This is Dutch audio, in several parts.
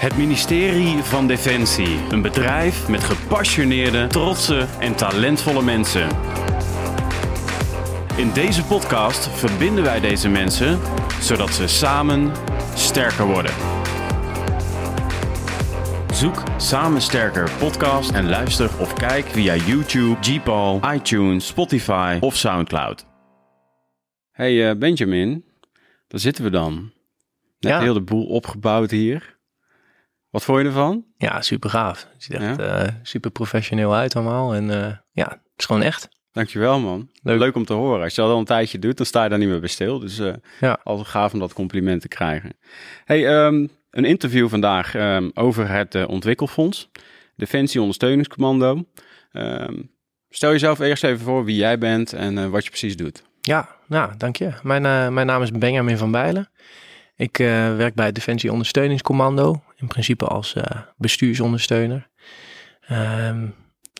Het ministerie van Defensie. Een bedrijf met gepassioneerde, trotse en talentvolle mensen. In deze podcast verbinden wij deze mensen zodat ze samen sterker worden. Zoek Samen Sterker podcast en luister of kijk via YouTube, Gpal, iTunes, Spotify of Soundcloud. Hey uh, Benjamin, daar zitten we dan. Net Ja. heel de boel opgebouwd hier. Wat vond je ervan? Ja, super gaaf. Het ziet echt Ja? eh, super professioneel uit allemaal. En eh, ja, het is gewoon echt. Dankjewel man. Leuk. Leuk. om te horen. Als je dat al een tijdje doet, dan sta je daar niet meer bij stil. Dus Ja. altijd gaaf om dat compliment te krijgen. Hey, ehm, een interview vandaag ehm, over het ontwikkelfonds. Defensie Ondersteuningscommando. Ehm, stel jezelf eerst even voor wie jij bent en wat je precies doet. Ja, nou, dank je. Mijn, mijn naam is Benjamin van Bijlen. Ik werk bij het Defensie Ondersteuningscommando. In principe als eh, bestuursondersteuner. Ehm,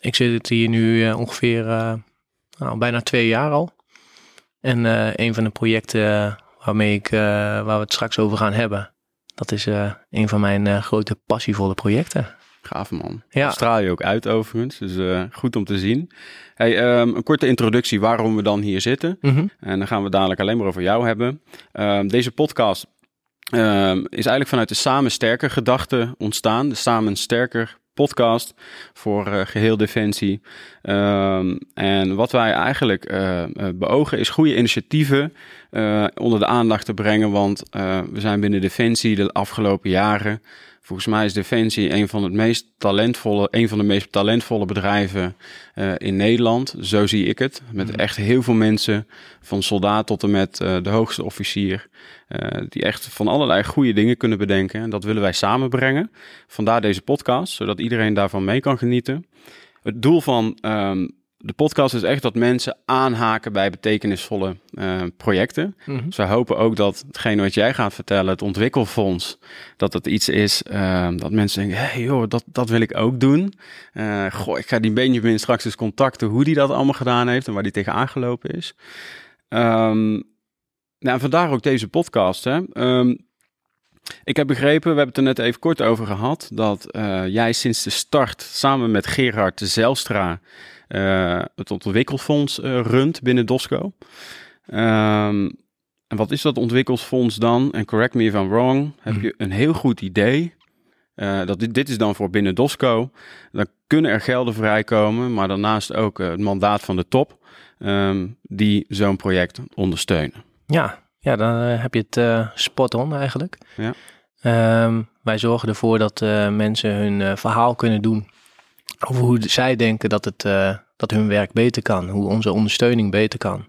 ik zit hier nu eh, ongeveer eh, nou, bijna twee jaar al. En een van de projecten waarmee ik, waar we het straks over gaan hebben... dat is een van mijn grote passievolle projecten. Gaaf man. Ja. Dat straal je ook uit overigens, dus goed om te zien. Hey, ehm, een korte introductie waarom we dan hier zitten. Mhm. En dan gaan we dadelijk alleen maar over jou hebben. Ehm, deze podcast ehm, is eigenlijk vanuit de Samen Sterker gedachte ontstaan. De Samen Sterker podcast voor eh, geheel Defensie. Ehm, en wat wij eigenlijk eh, beogen is goede initiatieven onder de aandacht te brengen. Want we zijn binnen Defensie de afgelopen jaren... Volgens mij is Defensie een van, het meest talentvolle, een van de meest talentvolle bedrijven eh, in Nederland. Zo zie ik het. Met echt heel veel mensen, van soldaat tot en met eh, de hoogste officier, eh, die echt van allerlei goede dingen kunnen bedenken. En dat willen wij samenbrengen. Vandaar deze podcast, zodat iedereen daarvan mee kan genieten. Het doel van ehm, de podcast is echt dat mensen aanhaken bij betekenisvolle eh, projecten. Mhm. Dus wij hopen ook dat hetgene wat jij gaat vertellen, het ontwikkelfonds, dat het iets is ehm, dat mensen denken, hé hey joh, dat, dat wil ik ook doen. Eh, goh, ik ga die Benjamin straks eens contacten hoe die dat allemaal gedaan heeft en waar die tegenaan gelopen is. Ehm, nou, en vandaar ook deze podcast. Hè. Ehm, ik heb begrepen, we hebben het er net even kort over gehad, dat eh, jij sinds de start samen met Gerard de Zelstra eh, het ontwikkelfonds eh, runt binnen DOSCO. Ehm, en wat is dat ontwikkelsfonds dan? En correct me if I'm wrong. Heb Mhm. je een heel goed idee? eh, dat dit, dit is dan voor binnen DOSCO. Dan kunnen er gelden vrijkomen, maar daarnaast ook eh, het mandaat van de top. ehm, die zo'n project ondersteunen. Ja, ja dan eh, heb je het eh, spot on eigenlijk. Ja. Ehm, wij zorgen ervoor dat eh, mensen hun eh, verhaal kunnen doen over hoe zij denken dat, het, eh, dat hun werk beter kan, hoe onze ondersteuning beter kan.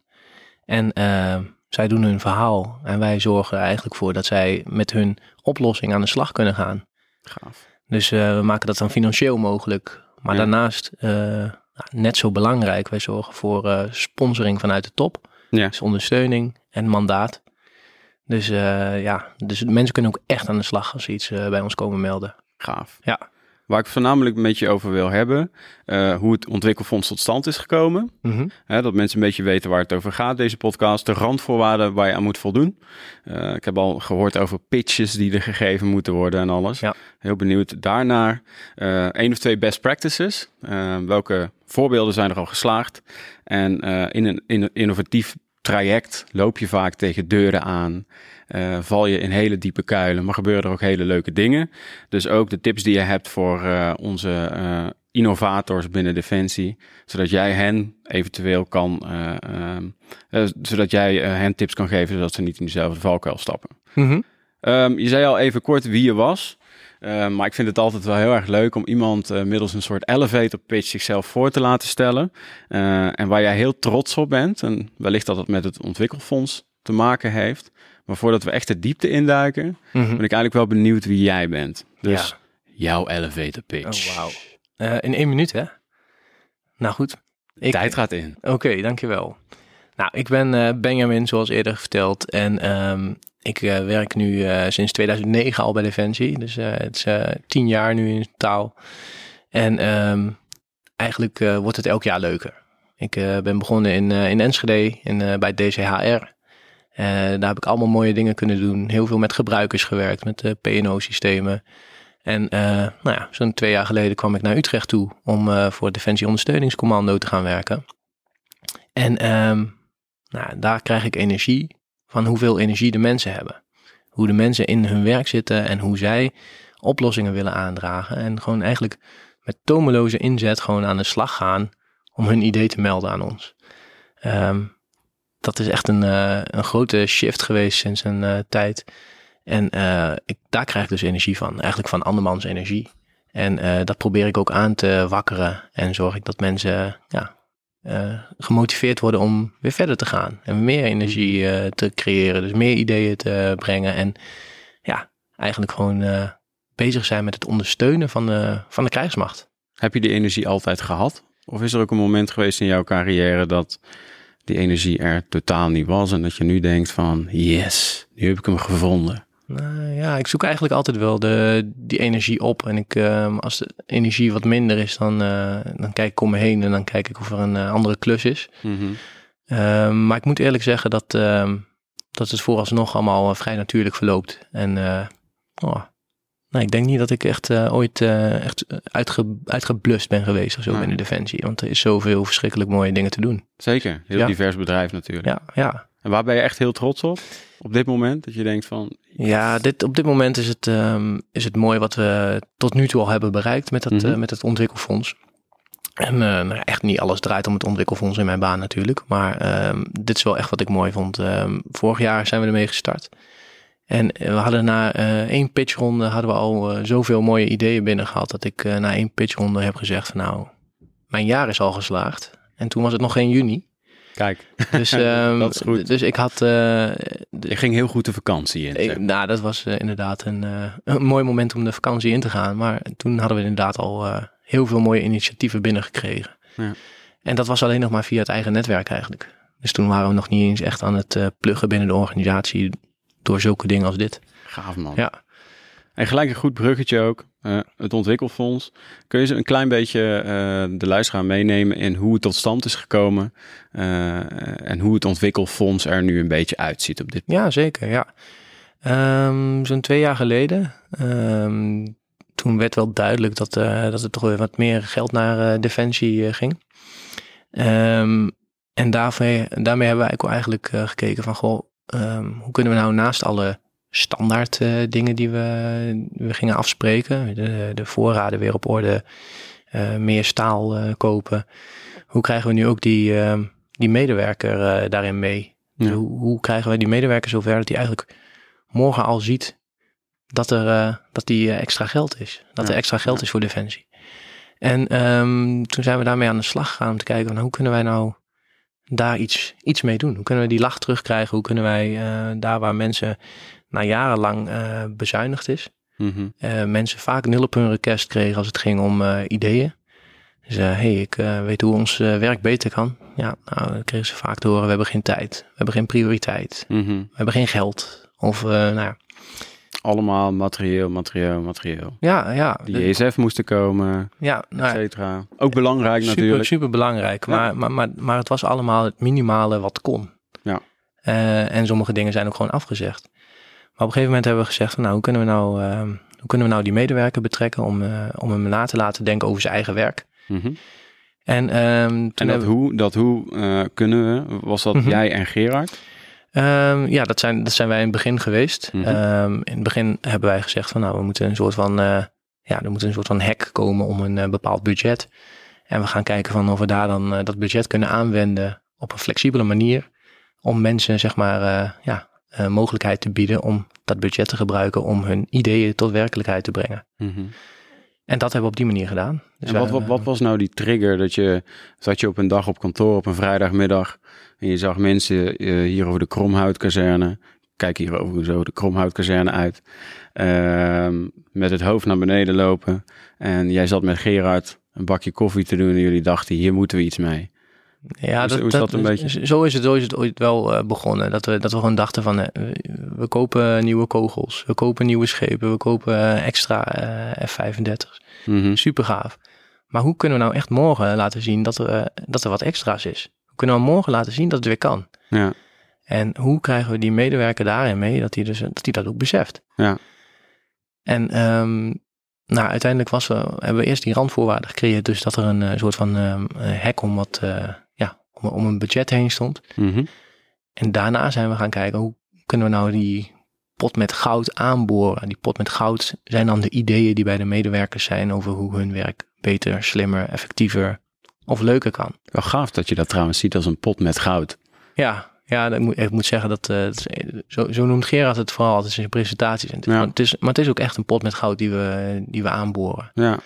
En eh, zij doen hun verhaal en wij zorgen er eigenlijk voor dat zij met hun oplossing aan de slag kunnen gaan. Gaaf. Dus eh, we maken dat dan financieel mogelijk. Maar Ja. daarnaast, nou, net zo belangrijk, wij zorgen voor sponsoring vanuit de top. Ja. Dus ondersteuning en mandaat. Dus ja, dus mensen kunnen ook echt aan de slag als ze iets bij ons komen melden. Gaaf. Ja. Waar ik voornamelijk met je over wil hebben, eh, hoe het ontwikkelfonds tot stand is gekomen. Hè, dat mensen een beetje weten waar het over gaat, deze podcast. De randvoorwaarden waar je aan moet voldoen. Eh, ik heb al gehoord over pitches die er gegeven moeten worden en alles. Ja. Heel benieuwd daarnaar. Eh Eén of twee best practices. Eh, welke voorbeelden zijn er al geslaagd? En eh, in, een, in innovatief traject loop je vaak tegen deuren aan. eh, val je in hele diepe kuilen, maar gebeuren er ook hele leuke dingen. Dus ook de tips die je hebt voor eh, onze eh, innovators binnen Defensie, zodat jij hen eventueel kan, eh, ehm, eh, zodat jij hen tips kan geven, zodat ze niet in dezelfde valkuil stappen. Mhm. Ehm, je zei al even kort wie je was. Ehm, maar ik vind het altijd wel heel erg leuk om iemand eh, middels een soort elevator pitch zichzelf voor te laten stellen. Eh, en waar jij heel trots op bent. En wellicht dat het met het ontwikkelfonds te maken heeft. Maar voordat we echt de diepte induiken, Mhm. ben ik eigenlijk wel benieuwd wie jij bent. Dus Ja. jouw elevator pitch. Oh, wauw. Eh, in één minuut, hè? Nou goed. Ik, Tijd gaat in. Oké, dankjewel. Nou, ik ben eh, Benjamin, zoals eerder verteld. En ehm, ik eh, werk nu eh, sinds 2009 al bij Defensie. Dus het is tien jaar nu in totaal. En ehm, eigenlijk wordt het elk jaar leuker. Ik ben begonnen in, in Enschede in, bij DCHR. Eh, daar heb ik allemaal mooie dingen kunnen doen. Heel veel met gebruikers gewerkt, met de PNO-systemen. En uh, nou ja, zo'n twee jaar geleden kwam ik naar Utrecht toe om uh, voor het Defensie Ondersteuningscommando te gaan werken. En um, nou, daar krijg ik energie van hoeveel energie de mensen hebben. Hoe de mensen in hun werk zitten en hoe zij oplossingen willen aandragen. En gewoon eigenlijk met tomeloze inzet gewoon aan de slag gaan om hun idee te melden aan ons. Um, dat is echt een, uh, een grote shift geweest sinds een uh, tijd. En uh, ik, daar krijg ik dus energie van. Eigenlijk van andermans energie. En dat probeer ik ook aan te wakkeren. En zorg ik dat mensen ja, gemotiveerd worden om weer verder te gaan. En meer energie te creëren. Dus meer ideeën te brengen. En ja, eigenlijk gewoon bezig zijn met het ondersteunen van de, van de krijgsmacht. Heb je die energie altijd gehad? Of is er ook een moment geweest in jouw carrière dat die energie er totaal niet was en dat je nu denkt van yes, nu heb ik hem gevonden? Nou ja, ik zoek eigenlijk altijd wel de, die energie op. En ik, uh, als de energie wat minder is, dan, uh, dan kijk ik om me heen en dan kijk ik of er een uh, andere klus is. Mm -hmm. maar ik moet eerlijk zeggen dat, ehm, dat het vooralsnog allemaal vrij natuurlijk verloopt. En oh, nou, ik denk niet dat ik echt ooit echt uitge, uitgeblust ben geweest of zo binnen Defensie. Want er is zoveel verschrikkelijk mooie dingen te doen. Zeker, heel ja. divers bedrijf natuurlijk. Ja, ja. En waar ben je echt heel trots op? Op dit moment? Dat je denkt van... Ja, dit, op dit moment is het, um, is het mooi wat we tot nu toe al hebben bereikt met, dat, mm -hmm. uh, met het ontwikkelfonds. En nou, echt niet alles draait om het ontwikkelfonds in mijn baan natuurlijk. Maar um, dit is wel echt wat ik mooi vond. Um, vorig jaar zijn we ermee gestart. En we hadden na uh, één pitchronde hadden we al uh, zoveel mooie ideeën binnen gehad dat ik na één pitchronde heb gezegd van nou, mijn jaar is al geslaagd. En toen was het nog geen juni. Kijk, dus, um, dat is goed. Dus ik had... Je ging heel goed de vakantie in. Ik, nou, dat was inderdaad een, een mooi moment om de vakantie in te gaan. Maar toen hadden we inderdaad al heel veel mooie initiatieven binnengekregen. Ja. En dat was alleen nog maar via het eigen netwerk eigenlijk. Dus toen waren we nog niet eens echt aan het pluggen binnen de organisatie door zulke dingen als dit. Gaaf man. Ja. En gelijk een goed bruggetje ook. Uh, het ontwikkelfonds. Kun je ze een klein beetje uh, de luisteraar meenemen in hoe het tot stand is gekomen uh, en hoe het ontwikkelfonds er nu een beetje uitziet op dit Ja, zeker. Ja. Um, Zo'n twee jaar geleden. Um, toen werd wel duidelijk dat, dat er toch weer wat meer geld naar defensie ging. Um, en daarmee, daarmee hebben wij eigenlijk gekeken van goh, hoe kunnen we nou naast alle standaard uh, dingen die we, we gingen afspreken, de, de voorraden weer op orde, uh, meer staal uh, kopen, hoe krijgen we nu ook die, ehm, die medewerker daarin mee? Ja. Dus hoe, hoe, krijgen we die medewerker zover dat hij eigenlijk morgen al ziet dat er dat die extra geld is, dat ja. er extra geld is voor defensie? En um, toen zijn we daarmee aan de slag gegaan om te kijken van hoe kunnen wij nou daar iets, iets mee doen? Hoe kunnen we die lach terugkrijgen? Hoe kunnen wij daar waar mensen na jarenlang uh, bezuinigd is, mm -hmm. uh, mensen vaak nul op hun request kregen als het ging om ideeën. Dus hey, ik weet hoe ons werk beter kan. Ja, nou, dan kregen ze vaak te horen, we hebben geen tijd. We hebben geen prioriteit. Mm -hmm. We hebben geen geld. Of, nou ja, allemaal materieel, materieel, materieel. Ja, ja. Die ESF moesten komen, ja, nou, et cetera. Ook belangrijk super, natuurlijk. Super belangrijk, ja. maar, maar, maar, maar het was allemaal het minimale wat kon. Ja. En sommige dingen zijn ook gewoon afgezegd. Op een gegeven moment hebben we gezegd van nou, hoe kunnen we nou, uh, hoe kunnen we nou die medewerker betrekken om, uh, om hem na te laten denken over zijn eigen werk. Mm -hmm. En, um, en dat, we... hoe, dat hoe kunnen we, was dat mm -hmm. jij en Gerard? Um, ja, dat zijn, dat zijn wij in het begin geweest. Mm -hmm. um, in het begin hebben wij gezegd van nou, we moeten een soort van, uh, ja, er moet een soort van hek komen om een bepaald budget. En we gaan kijken van of we daar dan dat budget kunnen aanwenden op een flexibele manier. Om mensen, zeg maar, ja, mogelijkheid te bieden om dat budget te gebruiken om hun ideeën tot werkelijkheid te brengen. Mm -hmm. En dat hebben we op die manier gedaan. Dus en wat, wij, wat, wat, was nou die trigger dat je, zat je op een dag op kantoor op een vrijdagmiddag en je zag mensen uh, hier over de Kromhoutkazerne, kijk hier over zo de Kromhoutkazerne uit, uh, met het hoofd naar beneden lopen. En jij zat met Gerard een bakje koffie te doen en jullie dachten, hier moeten we iets mee. Ja, dat, hoe is dat, dat een beetje? Zo is, het, zo is het ooit wel uh, begonnen. Dat we, dat we gewoon dachten van, uh, we kopen nieuwe kogels, we kopen nieuwe schepen, we kopen uh, extra F-35's. Mm -hmm. Super gaaf. Maar hoe kunnen we nou echt morgen laten zien dat er, dat er wat extra's is? Hoe kunnen we morgen laten zien dat het weer kan? Ja. En hoe krijgen we die medewerker daarin mee dat hij dus, dat, hij dat ook beseft? Ja. En um, nou, uiteindelijk was we, hebben we eerst die randvoorwaarden gecreëerd. Dus dat er een uh, soort van uh, hek om, wat, uh, om, om, een budget heen stond. Mm -hmm. En daarna zijn we gaan kijken hoe kunnen we nou die pot met goud aanboren. Die pot met goud zijn dan de ideeën die bij de medewerkers zijn over hoe hun werk beter, slimmer, effectiever of leuker kan. Wel gaaf dat je dat trouwens ziet als een pot met goud. Ja, ja ik, moet, ik moet zeggen dat, uh, zo, zo noemt Gerard het vooral altijd in zijn presentaties. En het, ja. maar, het is, maar het is ook echt een pot met goud die we, die we aanboren. Ja,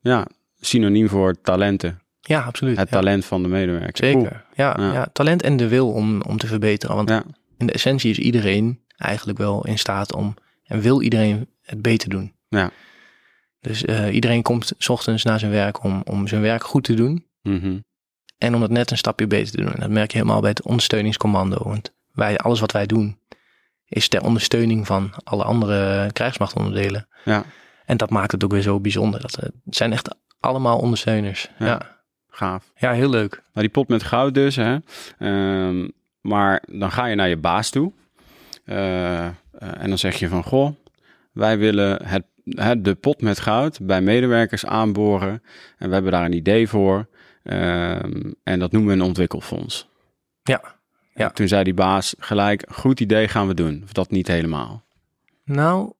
ja synoniem voor talenten. Ja, absoluut. Het ja. talent van de medewerker. Zeker, Cool. ja, Ja. ja. Talent en de wil om, om te verbeteren. Want in de essentie is iedereen eigenlijk wel in staat om... en wil iedereen het beter doen. Ja. Dus eh, iedereen komt 's ochtends naar zijn werk om, om zijn werk goed te doen... Mhm. En om het net een stapje beter te doen. En dat merk je helemaal bij het ondersteuningscommando. Want wij, alles wat wij doen is ter ondersteuning van alle andere krijgsmachtonderdelen. Ja, En dat maakt het ook weer zo bijzonder. Dat, eh, het zijn echt allemaal ondersteuners. Ja. Ja, ja. gaaf. heel leuk. Nou, die pot met goud dus, hè. Ehm, maar dan ga je naar je baas toe. Eh, en dan zeg je van, goh, wij willen het, het, de pot met goud bij medewerkers aanboren. En we hebben daar een idee voor. Ehm, en dat noemen we een ontwikkelfonds. Ja, ja. En Toen zei die baas gelijk, goed idee gaan we doen. Of dat niet helemaal. Nou,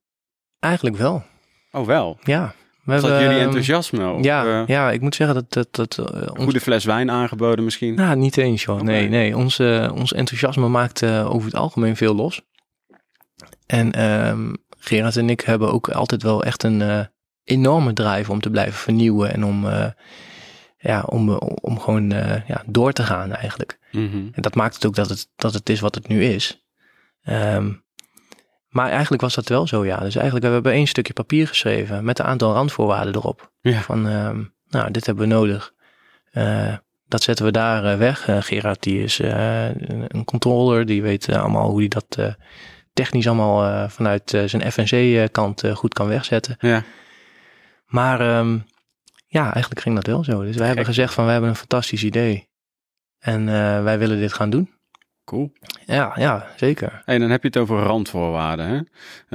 eigenlijk wel. Oh wel, Ja. We dat hebben, jullie ehm, enthousiasme? Of, Ja, eh, ja, ik moet zeggen dat, dat, dat eh, goede fles wijn aangeboden misschien? Nou, niet eens joh. Nee, nee. Ons, eh, ons enthousiasme maakt over het algemeen veel los. En ehm Gerard en ik hebben ook altijd wel echt een enorme drive om te blijven vernieuwen en om, ja, om, om gewoon ja, door te gaan eigenlijk. Mhm. En dat maakt het ook dat het, dat het is wat het nu is. Ehm, maar eigenlijk was dat wel zo, ja. Dus eigenlijk we hebben één stukje papier geschreven met een aantal randvoorwaarden erop. Ja. Van, ehm, nou, dit hebben we nodig. Eh, dat zetten we daar eh, weg. Eh, Gerard, die is een, controller, die weet allemaal hoe hij dat technisch allemaal vanuit zijn FNC-kant goed kan wegzetten. Ja, Maar ehm, ja, eigenlijk ging dat wel zo. Dus wij hebben gezegd van, wij hebben een fantastisch idee. En wij willen dit gaan doen. Cool. Ja, ja, zeker. Hey, dan heb je het over randvoorwaarden. Hè?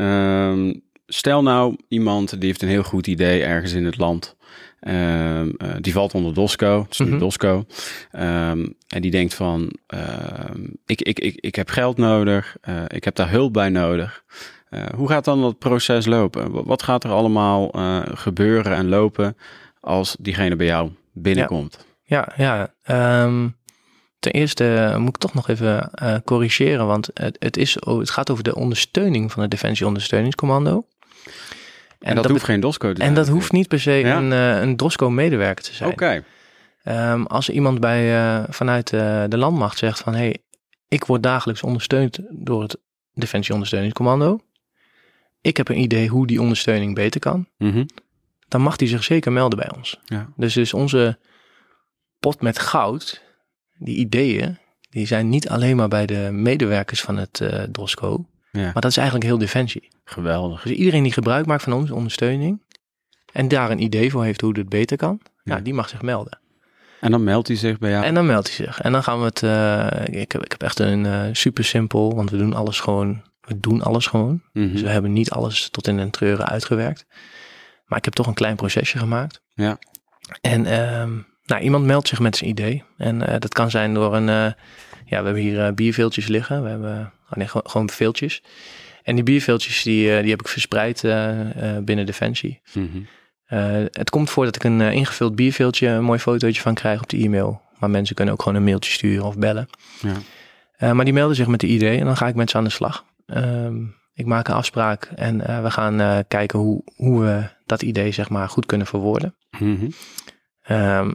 Ehm, stel nou iemand die heeft een heel goed idee ergens in het land. Ehm, eh, die valt onder DOSCO, het is nu Mhm. DOSCO. Ehm, en die denkt van, ehm, ik, ik, ik, ik heb geld nodig, eh, ik heb daar hulp bij nodig. Eh, hoe gaat dan dat proces lopen? Wa- Wat gaat er allemaal eh, gebeuren en lopen als diegene bij jou binnenkomt? Ja, ja. ehm, ten eerste eh, moet ik toch nog even eh, corrigeren, want het, het, is, het gaat over de ondersteuning van het Defensie Ondersteuningscommando. En, dat, hoeft geen DOSCO te zijn. En dat hoeft niet per se Ja? een, eh, een DROSCO-medewerker te zijn. Oké, Ehm, als iemand bij, vanuit de landmacht zegt van... hé, hey, ik word dagelijks ondersteund door het Defensie Ondersteuningscommando. Ik heb een idee hoe die ondersteuning beter kan. Mhm. Dan mag die zich zeker melden bij ons. ja. Dus, dus onze pot met goud, die ideeën... die zijn niet alleen maar bij de medewerkers van het eh DOSCO... ja, maar dat is eigenlijk heel Defensie. geweldig. Dus iedereen die gebruik maakt van onze ondersteuning... en daar een idee voor heeft hoe het beter kan... Ja. Ja, die mag zich melden. En dan meldt hij zich bij jou? En dan meldt hij zich. En dan gaan we het. eh, ik, heb, ik heb echt een eh, super simpel, want we doen alles gewoon. We doen alles gewoon. Mhm. Dus we hebben niet alles tot in een treuren uitgewerkt. Maar ik heb toch een klein procesje gemaakt. Ja. En ehm, nou, iemand meldt zich met zijn idee. En eh, dat kan zijn door een. eh, ja, we hebben hier eh, bierveeltjes liggen. We hebben oh nee, gewoon, gewoon veeltjes. En die bierveeltjes die, die heb ik verspreid binnen Defensie. Mhm. Het komt voor dat ik een ingevuld bierveeltje, een mooi fotootje van krijg op de e-mail. Maar mensen kunnen ook gewoon een mailtje sturen of bellen. Ja. Maar die melden zich met de idee en dan ga ik met ze aan de slag. Ehm, ik maak een afspraak en we gaan kijken hoe, hoe we dat idee zeg maar goed kunnen verwoorden. Ehm,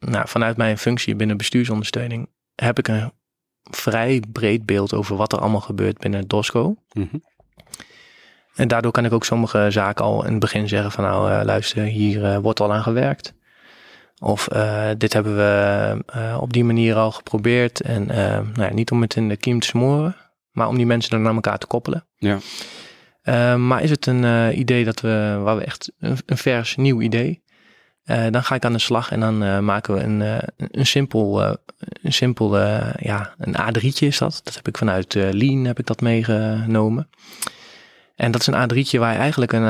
nou, vanuit mijn functie binnen bestuursondersteuning heb ik een vrij breed beeld over wat er allemaal gebeurt binnen DOSCO. Mhm. En daardoor kan ik ook sommige zaken al in het begin zeggen van nou eh, luister, hier eh, wordt al aan gewerkt. Of eh, dit hebben we op die manier al geprobeerd. En nou ja, niet om het in de kiem te smoren, maar om die mensen dan naar elkaar te koppelen. Ja. Maar is het een idee dat we, waar we echt een, een vers nieuw idee, eh, dan ga ik aan de slag en dan eh, maken we een, eh, een simpel, een simpel ja, een A3'tje is dat. Dat heb ik vanuit Lean heb ik dat meegenomen. En dat is een A3'tje waar je eigenlijk een,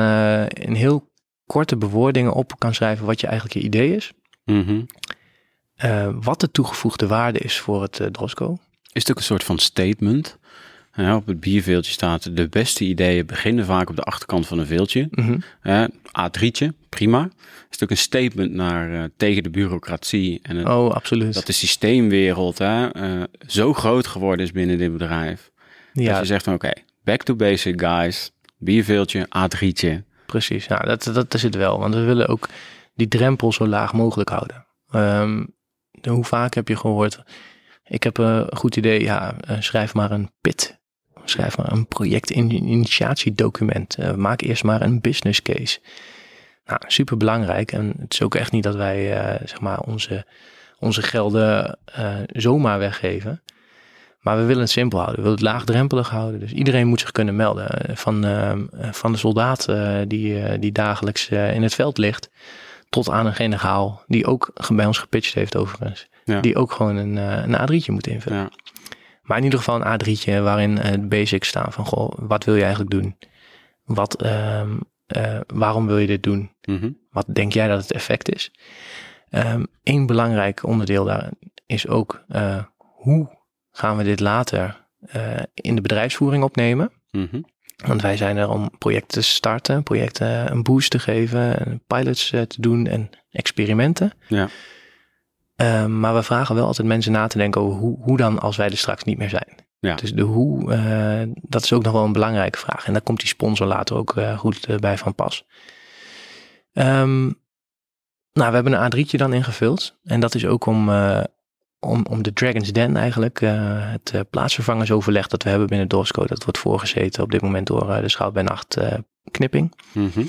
een heel korte bewoordingen op kan schrijven wat je eigenlijk je idee is. Eh, wat de toegevoegde waarde is voor het Drosco. Is het ook een soort van statement? Ja, op het bierveeltje staat: de beste ideeën beginnen vaak op de achterkant van een veeltje. Mhm. Eh, A3'tje, prima. Is ook een statement naar eh, tegen de bureaucratie en het, Oh, absoluut. dat de systeemwereld hè, eh, zo groot geworden is binnen dit bedrijf. Dat je zegt van oké, back to basic guys, bierveeltje, A3'tje. precies. Ja, dat, dat, is het wel. Want we willen ook die drempel zo laag mogelijk houden. Ehm, hoe vaak heb je gehoord, ik heb eh, een goed idee, ja, schrijf maar een PIT. Schrijf maar een projectinitiatiedocument. Eh, maak eerst maar een business case. Nou, super belangrijk. En het is ook echt niet dat wij eh, zeg maar onze, onze gelden eh, zomaar weggeven. Maar we willen het simpel houden. We willen het laagdrempelig houden. Dus iedereen moet zich kunnen melden. Van, van de soldaat die, die dagelijks in het veld ligt. Tot aan een generaal die ook bij ons gepitcht heeft overigens. Ja. Die ook gewoon een, een A3'tje moet invullen. Ja. Maar in ieder geval een A3'tje waarin eh, de basics staan van goh, wat wil je eigenlijk doen? Wat, ehm, eh, waarom wil je dit doen? Mhm. Wat denk jij dat het effect is? Eén belangrijk onderdeel daar is ook eh, hoe gaan we dit later eh, in de bedrijfsvoering opnemen? Mhm. Want wij zijn er om projecten te starten, projecten een boost te geven, en pilots eh, te doen en experimenten. Ja. Eh, maar we vragen wel altijd mensen na te denken over hoe, hoe dan als wij er straks niet meer zijn. Ja. Dus de hoe, eh, dat is ook nog wel een belangrijke vraag. En daar komt die sponsor later ook eh, goed eh, bij van pas. Ehm, nou, we hebben een A3'tje dan ingevuld. En dat is ook om, om, om de Dragon's Den eigenlijk, het plaatsvervangersoverleg dat we hebben binnen Dorsco. Dat wordt voorgezeten op dit moment door de Schout bij Nacht Knipping. Mhm.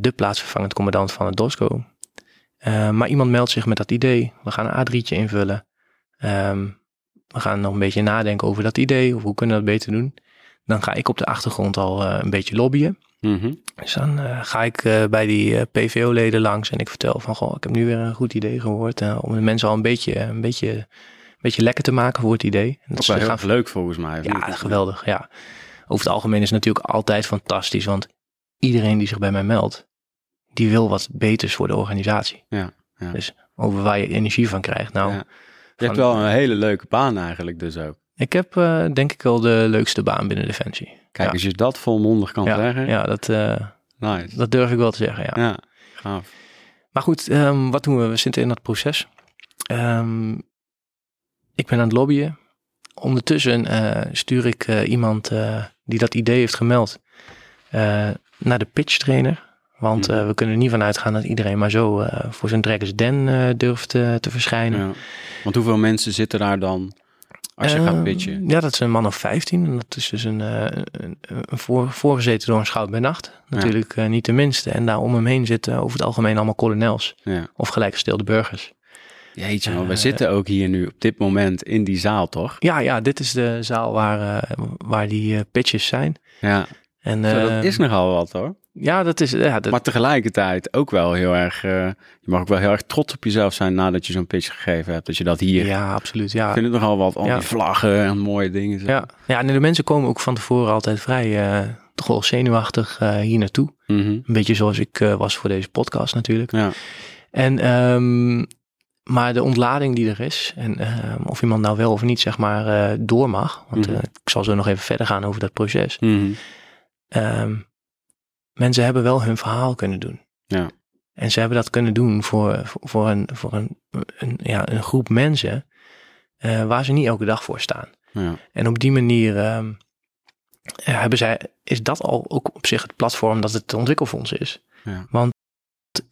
De plaatsvervangend commandant van het DOSCO. Eh, maar iemand meldt zich met dat idee. We gaan een A3'tje invullen. Ehm, we gaan nog een beetje nadenken over dat idee. Of hoe kunnen we dat beter doen. Dan ga ik op de achtergrond al eh, een beetje lobbyen. Mhm. Dus dan eh, ga ik bij die PVO-leden langs en ik vertel van... Goh, ik heb nu weer een goed idee gehoord. eh, om de mensen al een beetje, een, beetje, een beetje lekker te maken voor het idee. En Dat is wel heel gaan leuk volgens mij. ja, niet? geweldig. Ja. Over het algemeen is het natuurlijk altijd fantastisch, want iedereen die zich bij mij meldt, die wil wat beters voor de organisatie. Ja, ja. Dus over waar je energie van krijgt. Nou, Ja. Je hebt wel een hele leuke baan eigenlijk dus ook. ik heb eh, denk ik wel de leukste baan binnen Defensie. Kijk, als je dat volmondig kan zeggen. ja dat, eh, Nice. dat durf ik wel te zeggen. Ja. Ja, gaaf. Maar goed, ehm, wat doen we? We zitten in dat proces. Ehm, ik ben aan het lobbyen. Ondertussen eh, stuur ik iemand die dat idee heeft gemeld naar de pitch trainer. Want eh, we kunnen er niet van uitgaan dat iedereen maar zo eh, voor zijn Dragons Den eh, durft te verschijnen. Ja. Want hoeveel mensen zitten daar dan als je gaat pitchen? Ja, dat is een man of 15. En dat is dus een, een, een voor, voorgezeten door een schout bij nacht. Natuurlijk niet de minste. En daar om hem heen zitten over het algemeen allemaal kolonels. Ja. Of gelijkgestelde burgers. Jeetje, man, we zitten ook hier nu op dit moment in die zaal, toch? Ja, ja, dit is de zaal waar, waar die pitches zijn. Ja, En, Zo, dat is nogal wat hoor. Ja, dat is... Ja, dat, Maar tegelijkertijd ook wel heel erg, eh, je mag ook wel heel erg trots op jezelf zijn nadat je zo'n pitch gegeven hebt. Dat je dat hier, ja, absoluut. ik Ja, vind het nogal wat, al Ja. die vlaggen en mooie dingen. zo. ja. ja en de mensen komen ook van tevoren altijd vrij eh, toch wel zenuwachtig eh, hier naartoe. Mhm. Een beetje zoals ik was voor deze podcast natuurlijk. ja. En, ehm, maar de ontlading die er is, en ehm, of iemand nou wel of niet zeg maar door mag, want Mhm. ik zal zo nog even verder gaan over dat proces. Ehm, mensen hebben wel hun verhaal kunnen doen. Ja. En ze hebben dat kunnen doen voor, voor, een, voor een, een, ja, een groep mensen eh, waar ze niet elke dag voor staan. ja. En op die manier ehm, ja, hebben zij, is dat al ook op zich het platform dat het ontwikkelfonds is. Ja. Want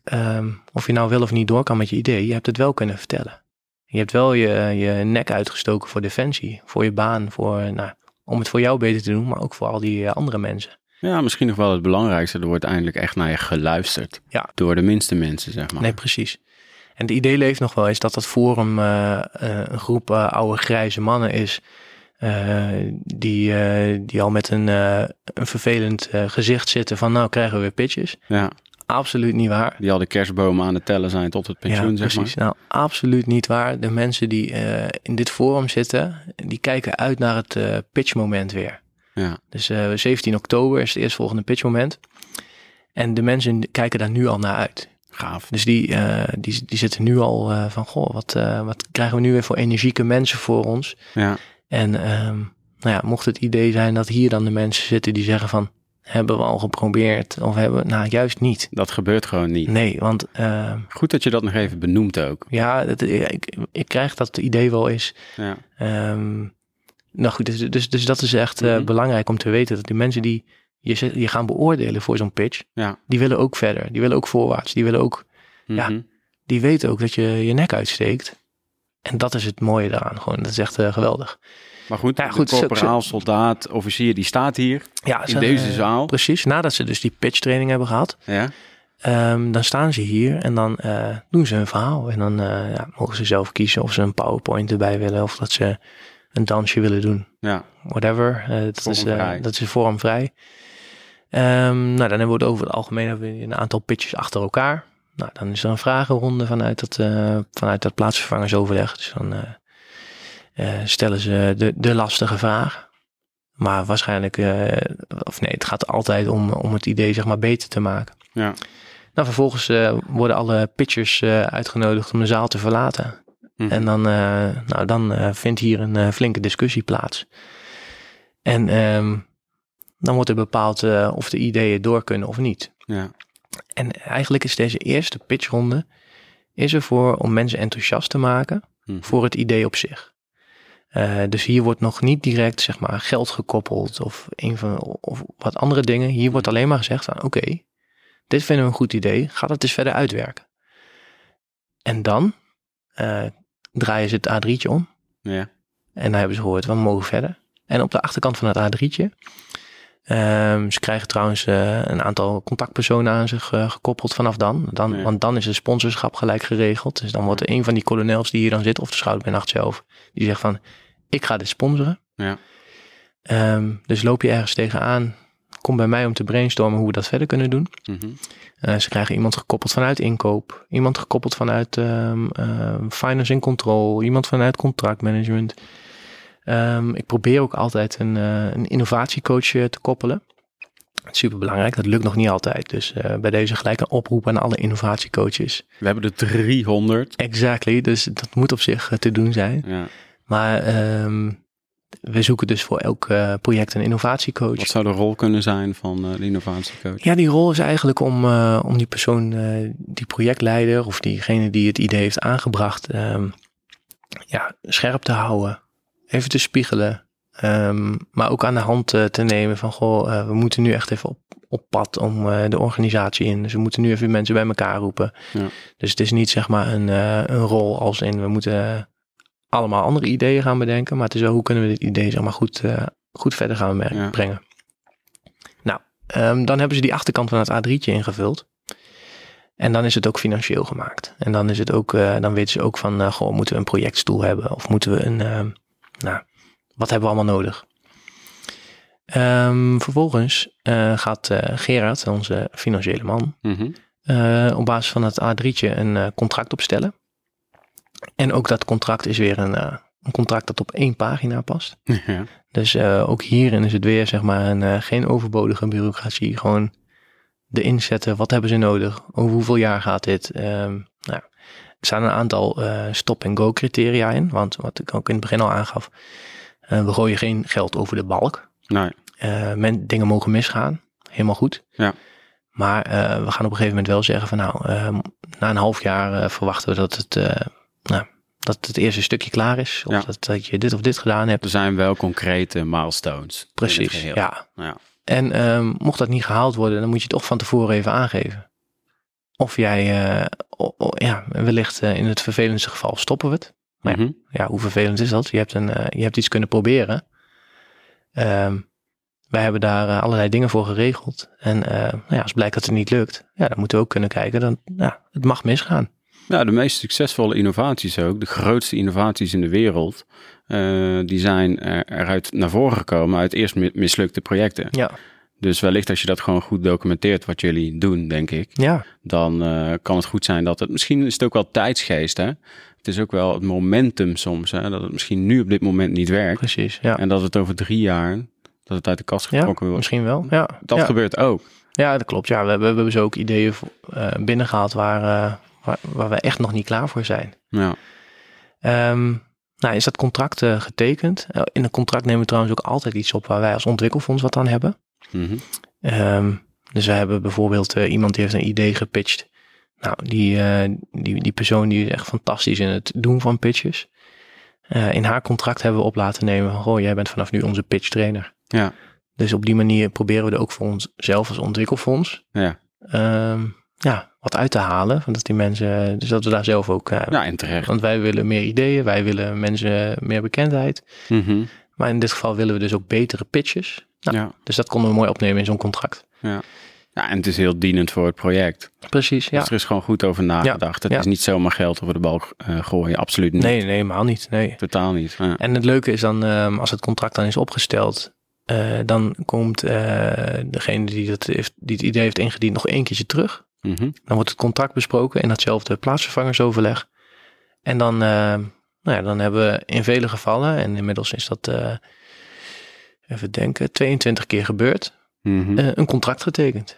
ehm, of je nou wel of niet door kan met je idee, je hebt het wel kunnen vertellen. Je hebt wel je, je nek uitgestoken voor defensie, voor je baan, voor, nou, om het voor jou beter te doen, maar ook voor al die eh, andere mensen. Ja, misschien nog wel het belangrijkste. Er wordt eindelijk echt naar je geluisterd. Ja. Door de minste mensen, zeg maar. Nee, precies. En het idee leeft nog wel eens dat dat forum eh, eh, een groep eh, oude grijze mannen is. die, die al met een, een vervelend gezicht zitten van nou krijgen we weer pitches. Ja, Absoluut niet waar. die al de kerstbomen aan het tellen zijn tot het pensioen, ja, zeg precies. maar. Nou, absoluut niet waar. De mensen die in dit forum zitten, die kijken uit naar het pitchmoment weer. Ja, Dus eh 17 oktober is het eerstvolgende pitchmoment. En de mensen kijken daar nu al naar uit. Gaaf. Dus die, eh, die, die zitten nu al eh, van, goh, wat, eh, wat krijgen we nu weer voor energieke mensen voor ons? Ja. En ehm, nou ja, mocht het idee zijn dat hier dan de mensen zitten die zeggen van, hebben we al geprobeerd of hebben, nou juist niet. Dat gebeurt gewoon niet. Nee, want ehm, Goed dat je dat nog even benoemt ook. ja, het, ik, ik krijg dat het idee wel eens. Ja. Ehm, nou goed, dus, dus, dus dat is echt eh, Mhm. belangrijk om te weten dat die mensen die je, je gaan beoordelen voor zo'n pitch, Ja. die willen ook verder, die willen ook voorwaarts, die willen ook Ja. Mhm. die weten ook dat je je nek uitsteekt. En dat is het mooie daaraan. Gewoon, dat is echt eh, geweldig. Maar goed, Ja, goed, de corporaal, soldaat, officier, die staat hier Ja, in ze- deze eh, zaal. Precies, nadat ze dus die pitch training hebben gehad, Ja. ehm, dan staan ze hier en dan doen ze een verhaal. En dan ja, mogen ze zelf kiezen of ze een PowerPoint erbij willen of dat ze een dansje willen doen. Ja. Whatever. Eh, dat, is, Vormvrij. dat is vormvrij. Ehm, nou, dan hebben we het over het algemeen hebben we een aantal pitches achter elkaar. Nou, dan is er een vragenronde vanuit dat, eh, vanuit dat plaatsvervangersoverleg. Dus dan stellen ze de, de lastige vraag. Maar waarschijnlijk, of nee, het gaat altijd om, om het idee zeg maar beter te maken. Ja. Nou, vervolgens worden alle pitchers uitgenodigd om de zaal te verlaten. Mhm. En dan, eh, nou, dan eh, vindt hier een eh, flinke discussie plaats. En ehm, dan wordt er bepaald of de ideeën door kunnen of niet. Ja. En eigenlijk is deze eerste pitchronde is ervoor om mensen enthousiast te maken Mhm. voor het idee op zich. Dus hier wordt nog niet direct zeg maar geld gekoppeld of, een van, of wat andere dingen. Hier wordt alleen maar gezegd van oké, dit vinden we een goed idee, ga dat eens verder uitwerken. En dan eh, draaien ze het A3'tje om Ja. en dan hebben ze gehoord, we mogen verder. En op de achterkant van het A3'tje, ehm, ze krijgen trouwens eh, een aantal contactpersonen aan zich eh, gekoppeld vanaf dan. dan Ja. Want dan is het sponsorschap gelijk geregeld. Dus dan wordt er een van die kolonels die hier dan zit, of de schouderbijnacht zelf, die zegt van, ik ga dit sponsoren. Ja. Ehm, dus loop je ergens tegenaan, kom bij mij om te brainstormen hoe we dat verder kunnen doen. Mhm. Eh, ze krijgen iemand gekoppeld vanuit inkoop, iemand gekoppeld vanuit ehm, finance en control, iemand vanuit contractmanagement. Ehm, ik probeer ook altijd een, eh, een innovatiecoach eh, te koppelen. Super belangrijk, dat lukt nog niet altijd. Dus bij deze gelijk een oproep aan alle innovatiecoaches. We hebben er 300. Exactly, dus dat moet op zich te doen zijn. Ja. Maar we zoeken dus voor elk eh, project een innovatiecoach. Wat zou de rol kunnen zijn van eh, de innovatiecoach? Ja, die rol is eigenlijk om, eh, om die persoon, die projectleider of diegene die het idee heeft aangebracht, ehm, ja, scherp te houden. Even te spiegelen. ehm, maar ook aan de hand te nemen van, goh, we moeten nu echt even op, op pad om de organisatie in. Dus we moeten nu even mensen bij elkaar roepen. Ja. Dus het is niet zeg maar een, een rol als in, we moeten allemaal andere ideeën gaan bedenken. Maar het is wel, hoe kunnen we dit idee zeg maar goed, eh, goed verder gaan Ja. brengen. Nou, Ehm, dan hebben ze die achterkant van het A3'tje ingevuld. En dan is het ook financieel gemaakt. En dan is het ook, eh, dan weten ze ook van, goh, moeten we een projectstoel hebben? Of moeten we een, ehm, nou, wat hebben we allemaal nodig? Ehm, vervolgens gaat Gerard, onze financiële man, Mhm. op basis van het A3'tje een contract opstellen. En ook dat contract is weer een, eh, een contract dat op één pagina past. ja. Dus eh, ook hierin is het weer zeg maar een, eh, geen overbodige bureaucratie. Gewoon de inzetten, wat hebben ze nodig? Over hoeveel jaar gaat dit? Ehm, nou, er staan een aantal stop-and-go criteria in. Want wat ik ook in het begin al aangaf, we gooien geen geld over de balk. Nee. Men, dingen mogen misgaan, helemaal goed. Ja. Maar we gaan op een gegeven moment wel zeggen van nou, ehm, na een half jaar verwachten we dat het, nou, dat het eerste stukje klaar is. Of Ja. dat, dat je dit of dit gedaan hebt. Er zijn wel concrete milestones. Precies, ja. Ja. En ehm, mocht dat niet gehaald worden, dan moet je het toch van tevoren even aangeven. Of jij, eh, o- o- ja, wellicht eh, in het vervelendste geval stoppen we het. Maar ja, Mhm. Ja, hoe vervelend is dat? Je hebt, een, eh, je hebt iets kunnen proberen. Ehm, wij hebben daar allerlei dingen voor geregeld. En nou ja, als blijkt dat het niet lukt, ja, dan moeten we ook kunnen kijken. Dan, ja, het mag misgaan. Ja, de meest succesvolle innovaties ook, de grootste innovaties in de wereld, eh, die zijn er, eruit naar voren gekomen uit eerst mi- mislukte projecten. Ja, Dus wellicht als je dat gewoon goed documenteert wat jullie doen, denk ik, ja, dan eh, kan het goed zijn dat het, misschien is het ook wel tijdsgeest, hè. Het is ook wel het momentum soms, hè, dat het misschien nu op dit moment niet werkt. precies. Ja, En dat het over drie jaar, dat het uit de kast ja getrokken wordt. misschien wel. Ja, Dat ja. gebeurt ook. Ja, dat klopt. Ja, we, hebben, we hebben zo ook ideeën uh, binnengehaald waar, uh, waar, waar, we echt nog niet klaar voor zijn. Ja. Um, nou, is dat contract uh, getekend? in een contract nemen we trouwens ook altijd iets op waar wij als ontwikkelfonds wat aan hebben. Mm -hmm. um, dus we hebben bijvoorbeeld iemand die heeft een idee gepitcht. Nou, die, die, die persoon die is echt fantastisch in het doen van pitches. in haar contract hebben we op laten nemen, goh, jij bent vanaf nu onze pitch trainer. Ja. Dus op die manier proberen we er ook voor onszelf als ontwikkelfonds ja. Um, ja, wat uit te halen. Dat die mensen, dus dat we daar zelf ook. Uh, ja, en terecht. Want wij willen meer ideeën, wij willen mensen meer bekendheid. Mm -hmm. Maar in dit geval willen we dus ook betere pitches. Nou, ja. Dus dat konden we mooi opnemen in zo'n contract. Ja. ja, en het is heel dienend voor het project. Precies, ja. Dus er is gewoon goed over nagedacht. Ja, het ja. is niet zomaar geld over de balk uh, gooien, absoluut niet. Nee, nee, helemaal niet. Nee. Totaal niet. Ja. En het leuke is dan, um, als het contract dan is opgesteld, uh, dan komt uh, degene die, dat heeft, die het idee heeft ingediend nog één keertje terug. Mm -hmm. Dan wordt het contract besproken in datzelfde plaatsvervangersoverleg. En dan, uh, nou ja, dan hebben we in vele gevallen, en inmiddels is dat, uh, even denken, 22 keer gebeurd, mm -hmm. uh, een contract getekend.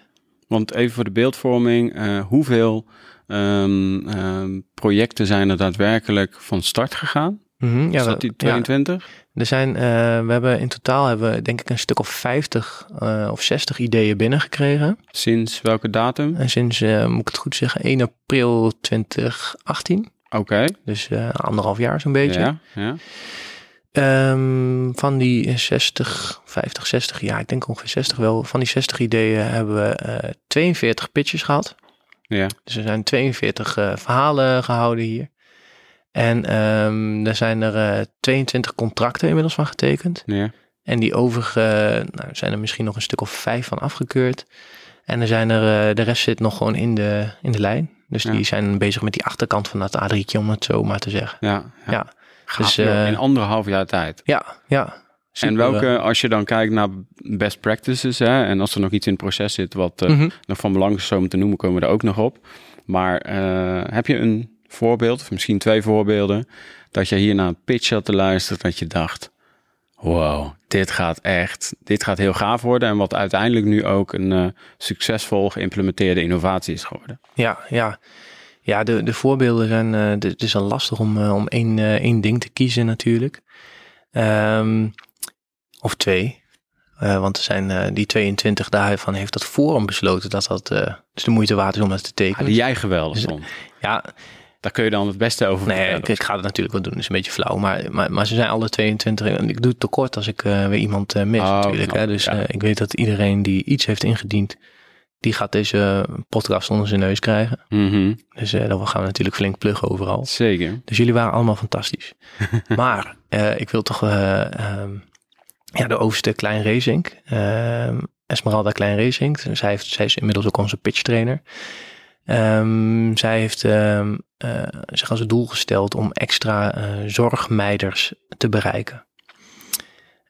Want even voor de beeldvorming, hoeveel um, um, projecten zijn er daadwerkelijk van start gegaan? Mm -hmm. Is dat die 22? Ja. Er zijn, uh, we hebben in totaal hebben we denk ik een stuk of 50 uh, of 60 ideeën binnengekregen. Sinds welke datum? En sinds, uh, moet ik het goed zeggen, 1 april 2018. Oké. Okay. Dus anderhalf jaar zo'n beetje. Ja, ja. Um, van die 60, 50, 60, ja, ik denk ongeveer 60 wel. Van die 60 ideeën hebben we 42 pitches gehad. Ja. Dus er zijn 42 verhalen gehouden hier. En um, er zijn er uh, 22 contracten inmiddels van getekend. Ja. En die overige, nou, zijn er misschien nog een stuk of vijf van afgekeurd. En er zijn er, uh, de rest zit nog gewoon in de, in de lijn. Dus Ja. die zijn bezig met die achterkant van dat A3'tje, om het zo maar te zeggen. Ja. ja. Ja, Dus, eh, in anderhalf jaar tijd. ja, ja. En welke, als je dan kijkt naar best practices, hè, en als er nog iets in het proces zit wat mhm. nog van belang is zo om te noemen, komen we er ook nog op. Maar heb je een voorbeeld, of misschien twee voorbeelden, dat je hier naar een pitch had te luisteren, dat je dacht, wow, dit gaat echt, dit gaat heel gaaf worden en wat uiteindelijk nu ook een uh, succesvol geïmplementeerde innovatie is geworden. Ja, ja. Ja, de, de voorbeelden zijn, uh, het is al lastig om, uh, om één, één ding te kiezen natuurlijk. Um, of twee. Uh, want er zijn uh, die 22 daarvan heeft dat forum besloten dat dat uh, dus de moeite waard is om dat te tekenen. Ah, die jij geweldig Dus- vond. Ja, Daar kun je dan het beste over nee, ik, ik ga het natuurlijk wel doen, dat is een beetje flauw. Maar, maar, maar ze zijn alle 22 en ik doe het tekort als ik uh, weer iemand uh, mis Oh, natuurlijk. knap, Hè? Dus ja. uh, ik weet dat iedereen die iets heeft ingediend, die gaat deze podcast onder zijn neus krijgen. Mhm, Dus dan gaan we natuurlijk flink pluggen overal. Zeker. Dus jullie waren allemaal fantastisch. maar ik wil toch um, ja, de overste Klein Racing, uh, Esmeralda Klein Racing. Zij, heeft, zij is inmiddels ook onze pitch trainer. Um, zij heeft um, uh, zich als doel gesteld om extra uh, zorgmeiders te bereiken.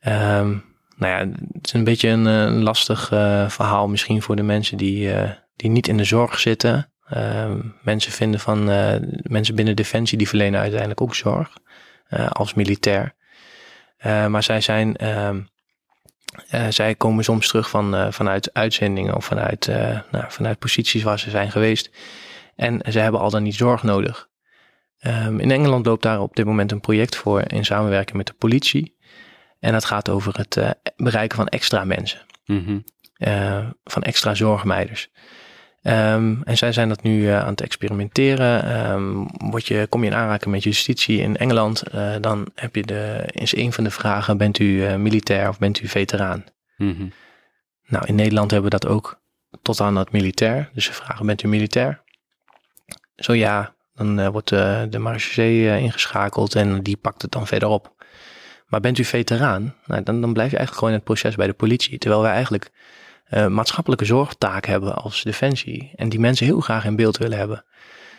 Um, nou ja, het is een beetje een, een lastig verhaal misschien voor de mensen die, die niet in de zorg zitten. Uh, mensen vinden van mensen binnen Defensie die verlenen uiteindelijk ook zorg als militair. Maar zij zijn, uh, zij komen soms terug van, vanuit uitzendingen of vanuit, nou, vanuit posities waar ze zijn geweest. En ze hebben al dan niet zorg nodig. Um, in Engeland loopt daar op dit moment een project voor in samenwerking met de politie. En dat gaat over het uh, bereiken van extra mensen. Mm -hmm. uh, van extra zorgmeiders. Um, en zij zijn dat nu uh, aan het experimenteren. Um, word je, kom je in aanraking met justitie in Engeland, dan heb je de, is een van de vragen: bent u militair of bent u veteraan? Mm -hmm. Nou, in Nederland hebben we dat ook tot aan dat militair. Dus ze vragen: bent u militair? Zo ja, dan uh, wordt uh, de marechaussee uh, ingeschakeld en die pakt het dan verder op. Maar bent u veteraan? Nou, dan, dan blijf je eigenlijk gewoon in het proces bij de politie. Terwijl wij eigenlijk maatschappelijke zorgtaak hebben als defensie. En die mensen heel graag in beeld willen hebben.